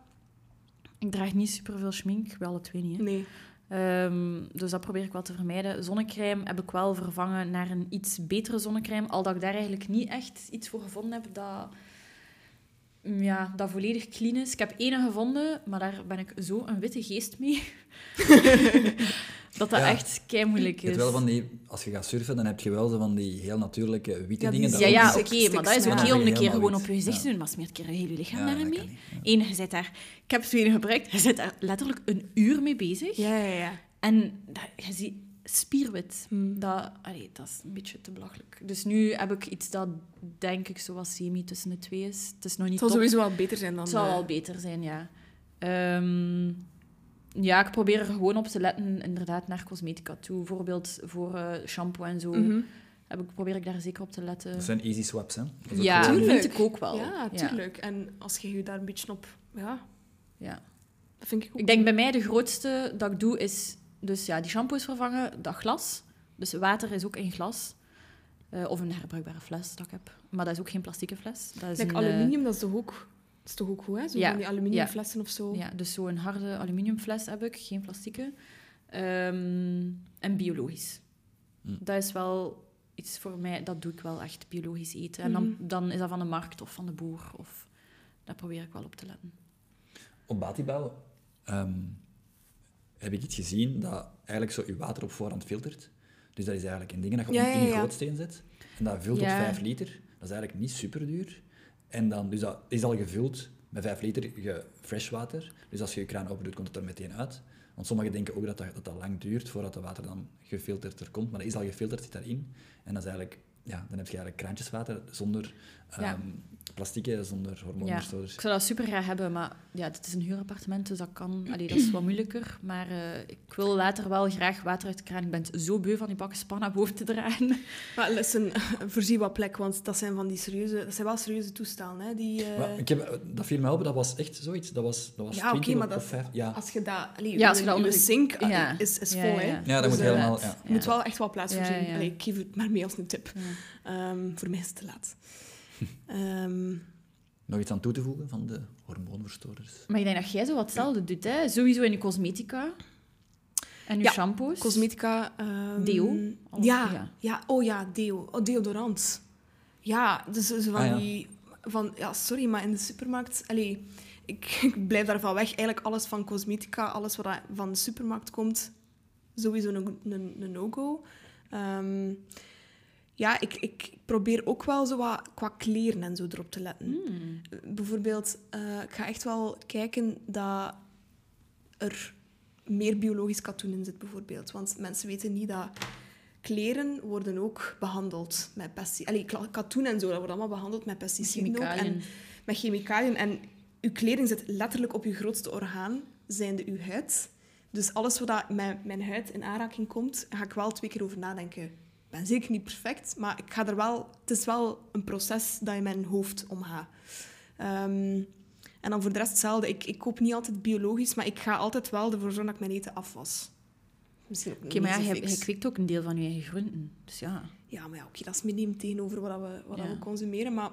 Ik draag niet superveel schmink, wel alle twee niet. Hè. Nee. Ehm, dus dat probeer ik wel te vermijden. Zonnecrème heb ik wel vervangen naar een iets betere zonnecrème. Al dat ik daar eigenlijk niet echt iets voor gevonden heb dat, ja, dat volledig clean is. Ik heb één gevonden, maar daar ben ik zo een witte geest mee. dat dat Ja. echt kei moeilijk Je is. wel van die, als je gaat surfen, dan heb je wel zo van die heel natuurlijke witte Ja, dingen. Ja, ja, oké, maar dat is oké ja. om een keer gewoon wit. op je gezicht Ja. te doen, maar smeert een keer je hele lichaam Ja, daarin dat mee. kan niet, ja. Eén, je zit daar... Ik heb twee gebruikt. Je zit daar letterlijk een uur mee bezig. Ja, ja, ja. En dat, je ziet spierwit. Hmm. Dat, allee, dat is een beetje te belachelijk. Dus nu heb ik iets dat, denk ik, zo wat semi tussen de twee is. Het is nog niet Het zal top. sowieso wel beter zijn dan... Het zal wel beter zijn, ja. Ehm, ja, ik probeer er gewoon op te letten, inderdaad, naar cosmetica toe. Bijvoorbeeld voor eh, shampoo en zo. mhm. Heb ik, probeer ik daar zeker op te letten. Dat zijn easy swaps, hè? Dat Ja, Tuurlijk. vind ik ook wel. Ja, tuurlijk. En als je je daar een beetje op... Ja, Ja. dat vind ik ook. Ik denk bij mij de grootste dat ik doe is... Dus ja, die shampoo is vervangen, dat glas. Dus water is ook in glas. Eh, of een herbruikbare fles dat ik heb. Maar dat is ook geen plastieke fles. Dat is Like een, eh, aluminium, dat is toch ook... Dat is toch ook goed, hè? Zo Ja, van die aluminium ja. flessen of zo. Ja, dus zo'n harde aluminiumfles heb ik, geen plastieke. Ehm, en biologisch. Hm. Dat is wel iets voor mij, dat doe ik wel echt, biologisch eten. En dan, Mhm. dan is dat van de markt of van de boer. Of, daar probeer ik wel op te letten. Op Batibouw ehm, heb ik iets gezien dat eigenlijk zo je water op voorhand filtert. Dus dat is eigenlijk een ding dat je Ja, in ja, je ja. grootsteen zet. En dat vult Ja. tot 5 liter. Dat is eigenlijk niet super duur. En dan, dus dat is al gevuld met 5 liter ge- freshwater. Dus als je je kraan open doet, komt het er meteen uit. Want sommigen denken ook dat dat, dat dat lang duurt voordat het water dan gefilterd er komt. Maar dat is al gefilterd, zit daarin. En dat is eigenlijk, ja, dan heb je eigenlijk kraantjeswater zonder Ja. ehm plastieken, zonder hormoonverstoorders. Ik zou dat super graag hebben, maar ja, het is een huurappartement, dus dat kan... Allee, dat is wat moeilijker. Maar eh, ik wil later wel graag water uit de kraan. Ik ben zo beu van die bakken span naar boven te dragen. Maar listen, voorzie wat plek, want dat zijn van die serieuze... Dat zijn wel serieuze toestellen, hè? Die, eh, Maar ik heb, dat viel mij op, dat was echt zoiets. Dat was, dat was Ja, oké, 20 maar dat- of 5. Ja, Als je dat... Allee, Ja, als je je, dat onder Ja. is, is Ja, vol, ja, hè? ja. ja dat Dus, moet eh, helemaal... Ja. Je moet wel echt wel plaats Ja, voorzien. ja, ja. Allee, ik geef het maar mee als een tip. Ja. Ehm, voor mij is het te laat. Ehm, Nog iets aan toe te voegen van de hormoonverstoorders? Maar ik denk dat jij zo wat hetzelfde doet, hè? Sowieso in je cosmetica. En je Ja, shampoos. cosmetica... ehm, Deo? Of- Ja, ja. ja. oh ja, deo. Oh, deodorant. Ja, dus zo van Ah, ja. die... Van, ja, sorry, maar in de supermarkt... Allee, ik, ik blijf daarvan weg. Eigenlijk alles van cosmetica, alles wat van de supermarkt komt, sowieso een, een, een no-go. Ehm, ja, ik, ik probeer ook wel zo wat qua kleren en zo erop te letten. Hmm. Bijvoorbeeld, eh, ik ga echt wel kijken dat er meer biologisch katoen in zit, bijvoorbeeld. Want mensen weten niet dat kleren worden ook behandeld met pesticiden. Allee, katoen en zo, dat wordt allemaal behandeld met pesticiden ook. En met chemicaliën. En uw kleding zit letterlijk op uw grootste orgaan, zijnde uw huid. Dus alles wat met mijn huid in aanraking komt, ga ik wel twee keer over nadenken. Ik ben zeker niet perfect, maar ik ga er wel, het is wel een proces dat in mijn hoofd omgaat. Ehm, en dan voor de rest hetzelfde. Ik, ik koop niet altijd biologisch, maar ik ga altijd wel ervoor zorgen dat ik mijn eten afwas. Misschien ook Oké, maar ja, je, kweekt ook een deel van je eigen groenten. Dus ja. Ja, maar ja, oké, dat is miniem tegenover wat, we, wat Ja. we consumeren. Maar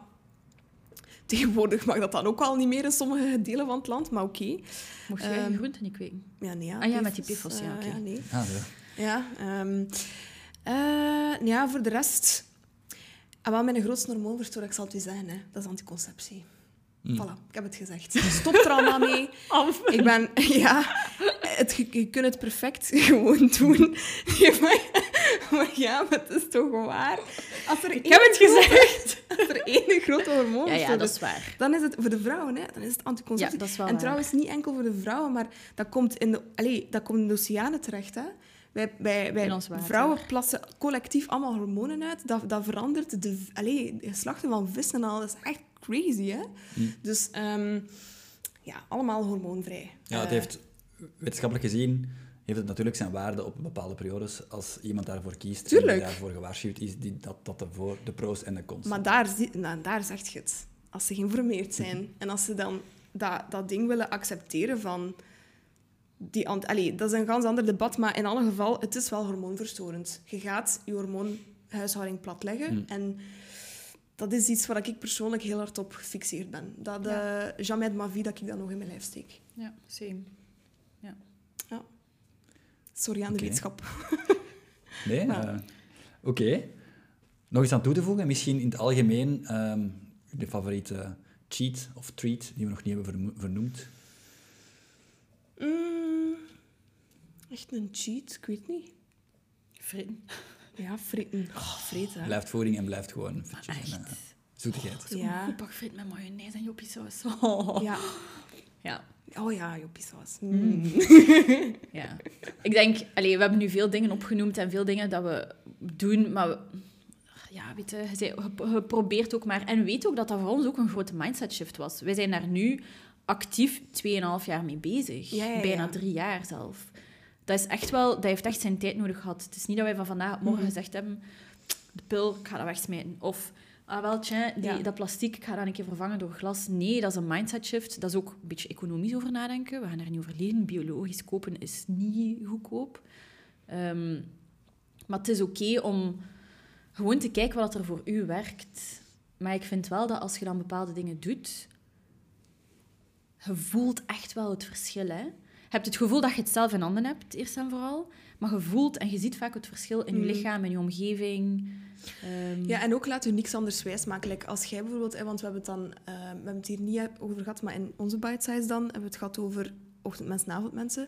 tegenwoordig mag dat dan ook wel niet meer in sommige delen van het land. Maar oké. Mocht jij je Ehm, groenten niet kweken? Ja, nee, ja, Ah ja, met die PFAS, PFAS, ja, eh, oké. ja, nee. Ah, ja. Ja, ehm, eh, ja, voor de rest... En wel mijn grootste hormoonverstoring, ik zal het u zeggen, hè, dat is anticonceptie. Mm. Voilà, ik heb het gezegd. Stop er allemaal mee. Ik ben... Ja, het, je, je kunt het perfect gewoon doen. Ja, maar, maar ja, maar het is toch waar. Als er Ik heb het gezegd. Als er één grote Ja, hormoonverstoring ja, dat is, waar. dan is het voor de vrouwen, hè, dan is het Ja, anticonceptie. dat is wel en waar. trouwens, niet enkel voor de vrouwen, maar dat komt in de, allez, dat komt in de oceanen terecht. Hè. Wij, wij, wij In ons water. vrouwen plassen collectief allemaal hormonen uit. Dat, dat verandert de, allez, de geslachten van vissen en al. Dat is echt crazy, hè? Mm. Dus ehm, ja, allemaal hormoonvrij. Ja, het Eh, heeft wetenschappelijk gezien heeft het natuurlijk zijn waarde op bepaalde periodes als iemand daarvoor kiest en Tuurlijk. die daarvoor gewaarschuwd is, die, dat, dat de, voor, de pro's en de cons. Maar daar, nou, daar zeg je het. Als ze geïnformeerd zijn en als ze dan dat, dat ding willen accepteren van... Die, ant- allee, dat is een ganz ander debat, maar in alle geval, het is wel hormoonverstorend. Je gaat je hormoonhuishouding platleggen Mm. en dat is iets waar ik persoonlijk heel hard op gefixeerd ben. Dat Ja. eh, jamais de ma vie dat ik dat nog in mijn lijf steek. Ja, same. Sorry aan de wetenschap. Nee? Ja. eh, Oké. Nog iets aan toe te voegen? Misschien in het algemeen ehm je favoriete cheat of treat die we nog niet hebben vernoemd? Mm, echt een cheat? Ik weet niet. Vriend. Ja, fritten. Oh. Blijft voeding en blijft gewoon en, eh, zoetigheid. Zo'n Ja. goed pak friet met mayonaise en joppiesaus. Oh. Ja. ja. Oh ja, joppiesaus. Mm. Mm. Ja. Ik denk, allee, we hebben nu veel dingen opgenoemd en veel dingen dat we doen, maar we- ja, weet je, je- je probeert ook maar. En weet ook dat dat voor ons ook een grote mindset shift was. Wij zijn daar nu actief 2,5 jaar mee bezig. Ja, ja, ja. Bijna drie jaar zelf. Dat, is echt wel, dat heeft echt zijn tijd nodig gehad. Het is niet dat wij van vandaag op morgen Mhm. gezegd hebben, de pil, ik ga dat wegsmijten. Of, ah wel, tja, die, dat plastic, ik ga dat een keer vervangen door glas. Nee, dat is een mindset shift. Dat is ook een beetje economisch over nadenken. We gaan daar niet over leren. Biologisch kopen is niet goedkoop. Ehm, maar het is oké om gewoon te kijken wat er voor u werkt. Maar ik vind wel dat als je dan bepaalde dingen doet, je voelt echt wel het verschil. Hè? Je hebt het gevoel dat je het zelf in handen hebt, eerst en vooral. Maar je voelt en je ziet vaak het verschil in je Mhm. lichaam, in je omgeving. Ehm, Ja, en ook laat u niks anders wijsmaken. Like als jij bijvoorbeeld, want we hebben het dan, eh, we hebben het hier niet over gehad, maar in onze bite size dan hebben we het gehad over ochtendmensen, avondmensen.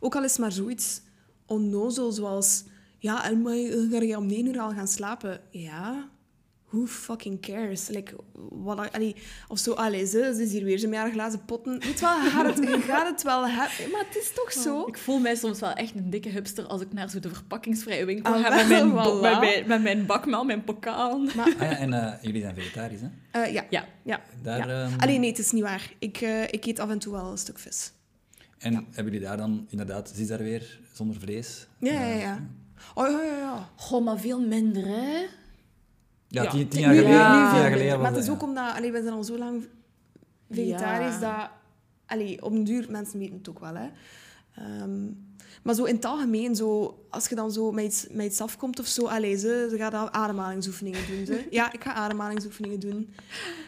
Ook al is het maar zoiets onnozel zoals, ja, en maar je- ga je om 9 uur al gaan slapen? Ja, who fucking cares? Like, wat, allee, of zo, allee, ze, ze is hier weer, ze met haar glazen potten. Weet wel, gaat het, je gaat het wel hebben, maar het is toch zo? Ik voel mij soms wel echt een dikke hipster als ik naar zo de verpakkingsvrije winkel Ah, ga met mijn, met, voilà. mijn, met mijn bakmel, mijn pokaal. Ah ja, en eh, jullie zijn vegetarisch, hè? Eh, ja, Ja. ja. Daar, ja. ehm, Allee, nee, het is niet waar. Ik, eh, ik eet af en toe wel een stuk vis. En hebben jullie daar dan inderdaad, zit daar weer, zonder vlees? Ja, ja, ja. Oh, ja, ja, ja. Goh, maar veel minder, hè? Ja, Ja. tien, tien Nu- jaar geleden, tien veel jaar geleden Maar het is dat, ook ja. omdat... Allee, we zijn al zo lang vegetarisch Ja. dat... Allee, op den duur, mensen weten het ook wel, hè. Ehm, maar zo in het algemeen, zo, als je dan zo met iets, met iets afkomt of zo, allee, ze, ze gaat al ademhalingsoefeningen doen. Ze. Ja, ik ga ademhalingsoefeningen doen.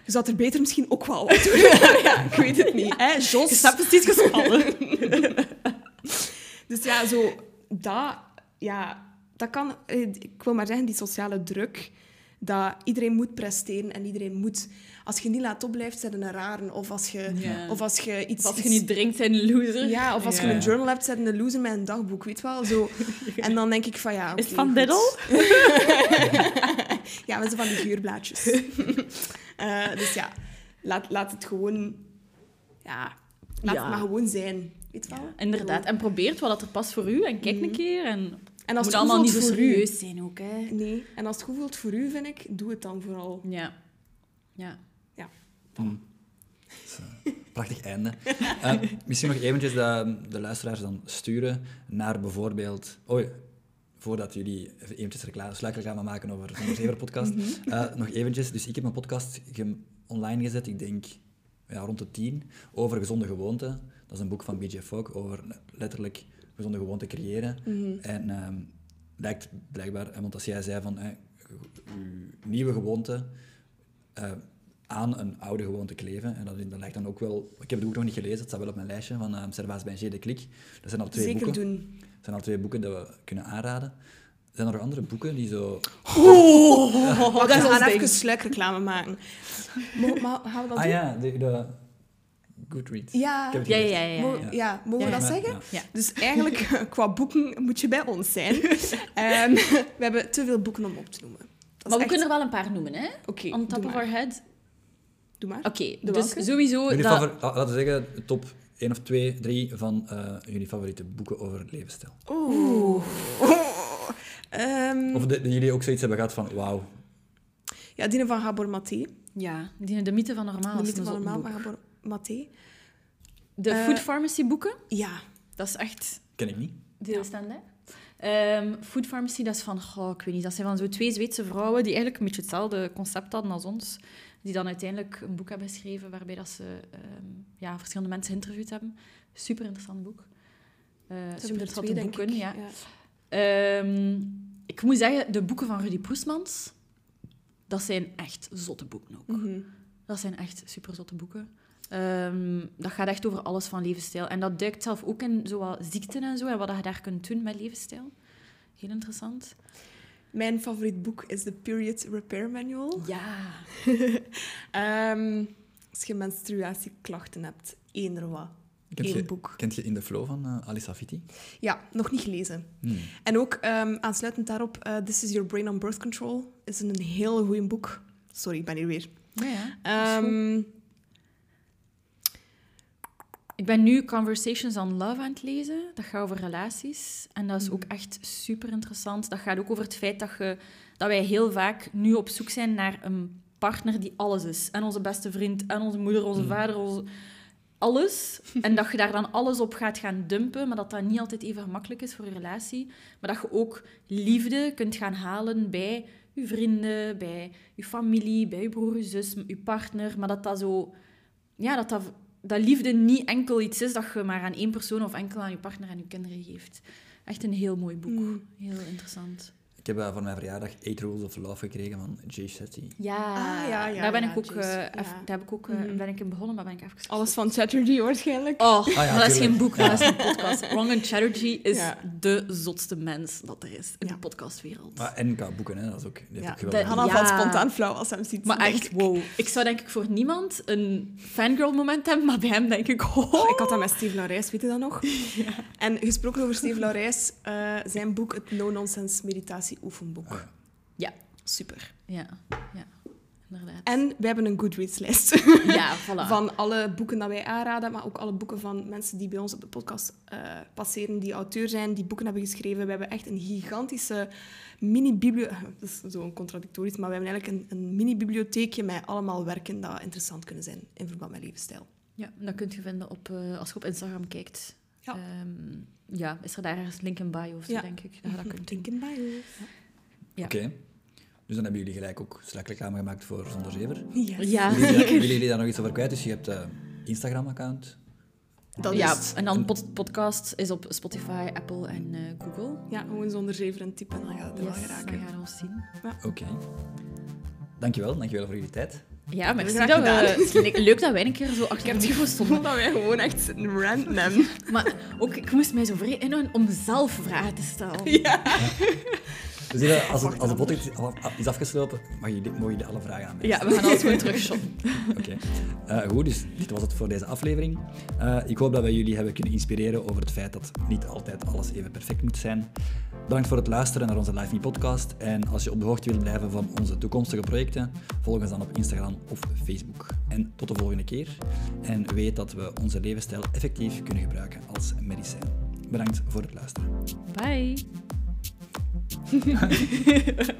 Je zou er beter misschien ook wel wat doen. ja, ik weet het niet. Hè, Jos? Je staat precies gespannen. Dus ja, zo, dat, ja, dat kan, eh, ik wil maar zeggen, die sociale druk, dat iedereen moet presteren en iedereen moet, als je niet laat opblijft, zijn een raren. Of als je, of als je iets... Als je niet drinkt, zijn een loser. Ja, of als je een journal hebt, zijn een loser met een dagboek, weet je wel. Zo. En dan denk ik van, ja, Is het van. Diddle? ja, zo van die geurblaadjes. Eh, dus ja, laat, laat het gewoon... Ja, laat Ja. het maar gewoon zijn. Weet je wel? Inderdaad. En probeert wat er past voor u en kijk een keer. En En het als moet het allemaal niet zo voor u- serieus zijn ook, hè. Nee, en als het goed voelt voor u, vind ik, doe het dan vooral. Ja. Ja. Mm. Is, eh, Prachtig einde. Eh, misschien nog eventjes dat de luisteraars dan sturen naar bijvoorbeeld... Oh, voordat jullie even eventjes reclame, sluikreclame maken over de Zever podcast. Eh, nog eventjes. Dus ik heb een podcast ge- online gezet, ik denk ja, rond de tien, over gezonde gewoonten. Dat is een boek van BJ Fogg over letterlijk gezonde gewoonten creëren. En ehm, lijkt blijkbaar, want als jij zei van eh, uw nieuwe gewoonte eh, aan een oude gewoonte kleven, en dat, dat lijkt dan ook wel... Ik heb het boek nog niet gelezen, het staat wel op mijn lijstje van uh, Servaas de Klik. Dat zijn al twee Zeker boeken. doen. Dat zijn al twee boeken dat we kunnen aanraden. Zijn er nog andere boeken die zo... Oh, dat we is gaan even sluikreclame maken. Maar, maar gaan we dat Ah doen? ja, de, de Goodreads. Ja. Ja, ja, ja. ja, Mo- ja. ja, mogen we dat ja. zeggen? Dus eigenlijk, qua boeken moet je bij ons zijn. Ehm, we hebben te veel boeken om op te noemen. Dat is Maar we echt- kunnen er wel een paar noemen, hè? Oké, On top doe of maar. our head. Doe maar. Oké, dus welke? sowieso... Dat... laten we zeggen, de top 1 of 2, 3 van eh, jullie favoriete boeken over levensstijl. Oeh. Ehm, Of de, jullie ook zoiets hebben gehad van, wauw. ja, die van Gabor Maté. Ja, die de mythe van normaal. De mythe van normaal van Gabor Maté. De Eh, food pharmacy boeken, Ja. dat is echt Ken ik niet. Heel stand, hè? Ehm, Food Pharmacy, dat is van, goh, ik weet niet, dat zijn van zo twee Zweedse vrouwen die eigenlijk een beetje hetzelfde concept hadden als ons. Die dan uiteindelijk een boek hebben geschreven waarbij dat ze ehm, ja, verschillende mensen geïnterviewd hebben. Super interessant boek. Eh Ze hebben super er interessante denk boeken, ik. ja. Ja. Ehm, ik moet zeggen, de boeken van Rudy Poesmans, dat zijn echt zotte boeken ook. Mhm. Dat zijn echt super zotte boeken. Ehm, dat gaat echt over alles van levensstijl. En dat duikt zelf ook in zowel ziekten en zo, en wat je daar kunt doen met levensstijl. Heel interessant. Mijn favoriet boek is The Period Repair Manual. Ja. Ehm, Als je menstruatieklachten hebt, eender wat. Kent Eén je, boek. kent je In the Flow van eh Ali Safiti? Ja, nog niet gelezen. Hmm. En ook ehm, aansluitend daarop, eh, This is Your Brain on Birth Control is een heel goed boek. Sorry, ik ben hier weer. Ja, ja. Ehm, Ik ben nu Conversations on Love aan het lezen. Dat gaat over relaties. En dat is Mhm. ook echt super interessant. Dat gaat ook over het feit dat, je, dat wij heel vaak nu op zoek zijn naar een partner die alles is. En onze beste vriend, en onze moeder, onze Mhm. vader, onze... alles. En dat je daar dan alles op gaat gaan dumpen, maar dat dat niet altijd even gemakkelijk is voor je relatie. Maar dat je ook liefde kunt gaan halen bij je vrienden, bij je familie, bij je broer, je zus, je partner. Maar dat dat zo... Ja, dat dat dat liefde niet enkel iets is dat je maar aan één persoon of enkel aan je partner en je kinderen geeft. Echt een heel mooi boek. Mm. Heel interessant. Ik heb voor mijn verjaardag Eight Rules of Love gekregen van Jay Shetty. Ja, Ah, ja, ja, daar ben ja, ik ook, eh, Ja. daar heb ik ook, eh, Mhm. ben ik in begonnen, maar ben ik even alles van Chatterjee waarschijnlijk. Oh, ja, maar dat is geen boek, dat is een podcast. Rongan Chatterjee is Ja. de zotste mens dat er is in Ja. de podcastwereld. Maar en qua boeken, hè, dat is ook, die heeft Ja, ook dat- Hanna Ja. valt spontaan flauw als hij hem ziet. Maar echt, ik. wow. Ik zou denk ik voor niemand een fangirl moment hebben, maar bij hem denk ik, oh. Oh, ik had dat met Steve Laurijs, weet je dat nog? En gesproken over Steve Laurijs, eh, zijn boek, het No-Nonsense Meditatie Oefenboek. Ah, ja. Ja, Super. ja, ja, inderdaad. En we hebben een Goodreads-lijst ja, voilà. van alle boeken dat wij aanraden, maar ook alle boeken van mensen die bij ons op de podcast eh, passeren, die auteur zijn, die boeken hebben geschreven. We hebben echt een gigantische mini-bibliotheek. Dat is zo contradictorisch, maar we hebben eigenlijk een, een mini-bibliotheekje met allemaal werken dat interessant kunnen zijn in verband met levensstijl. Ja, dat kunt je vinden op, eh, als je op Instagram kijkt. Ja. Ehm, ja, is er daar ergens link in bio of zo, Ja. denk ik. Je dat kunt. Denk in bio. Ja. Oké. Dus dan hebben jullie gelijk ook strak reclame gemaakt voor Zonder Zever. Yes. Ja, Willen jullie, willen jullie daar nog iets over kwijt? Dus je hebt een Instagram-account. Dat ja, is... en dan pod- podcast is op Spotify, Apple en eh, Google. Ja, gewoon zonder zeven en typen, dan gaat het er wel geraken. dan gaan we ons zien. Oké. Dankjewel, dankjewel voor jullie tijd. Ja, Graag dat gedaan. we... Leuk dat wij een keer zo achter het micro stonden. dat wij gewoon echt ranten. Maar ook, ik moest mij zo vrij inhouden om zelf vragen te stellen. Dus als, het, als de podcast is afgesloten, mag jullie, mogen jullie alle vragen aan mij Ja, we gaan alles gewoon terugshotten. Oké. Eh, goed, dus dit was het voor deze aflevering. Eh, ik hoop dat wij jullie hebben kunnen inspireren over het feit dat niet altijd alles even perfect moet zijn. Bedankt voor het luisteren naar onze Live Me podcast. En als je op de hoogte wilt blijven van onze toekomstige projecten, volg ons dan op Instagram of Facebook. En tot de volgende keer. En weet dat we onze levensstijl effectief kunnen gebruiken als medicijn. Bedankt voor het luisteren. Bye. ハハハハ。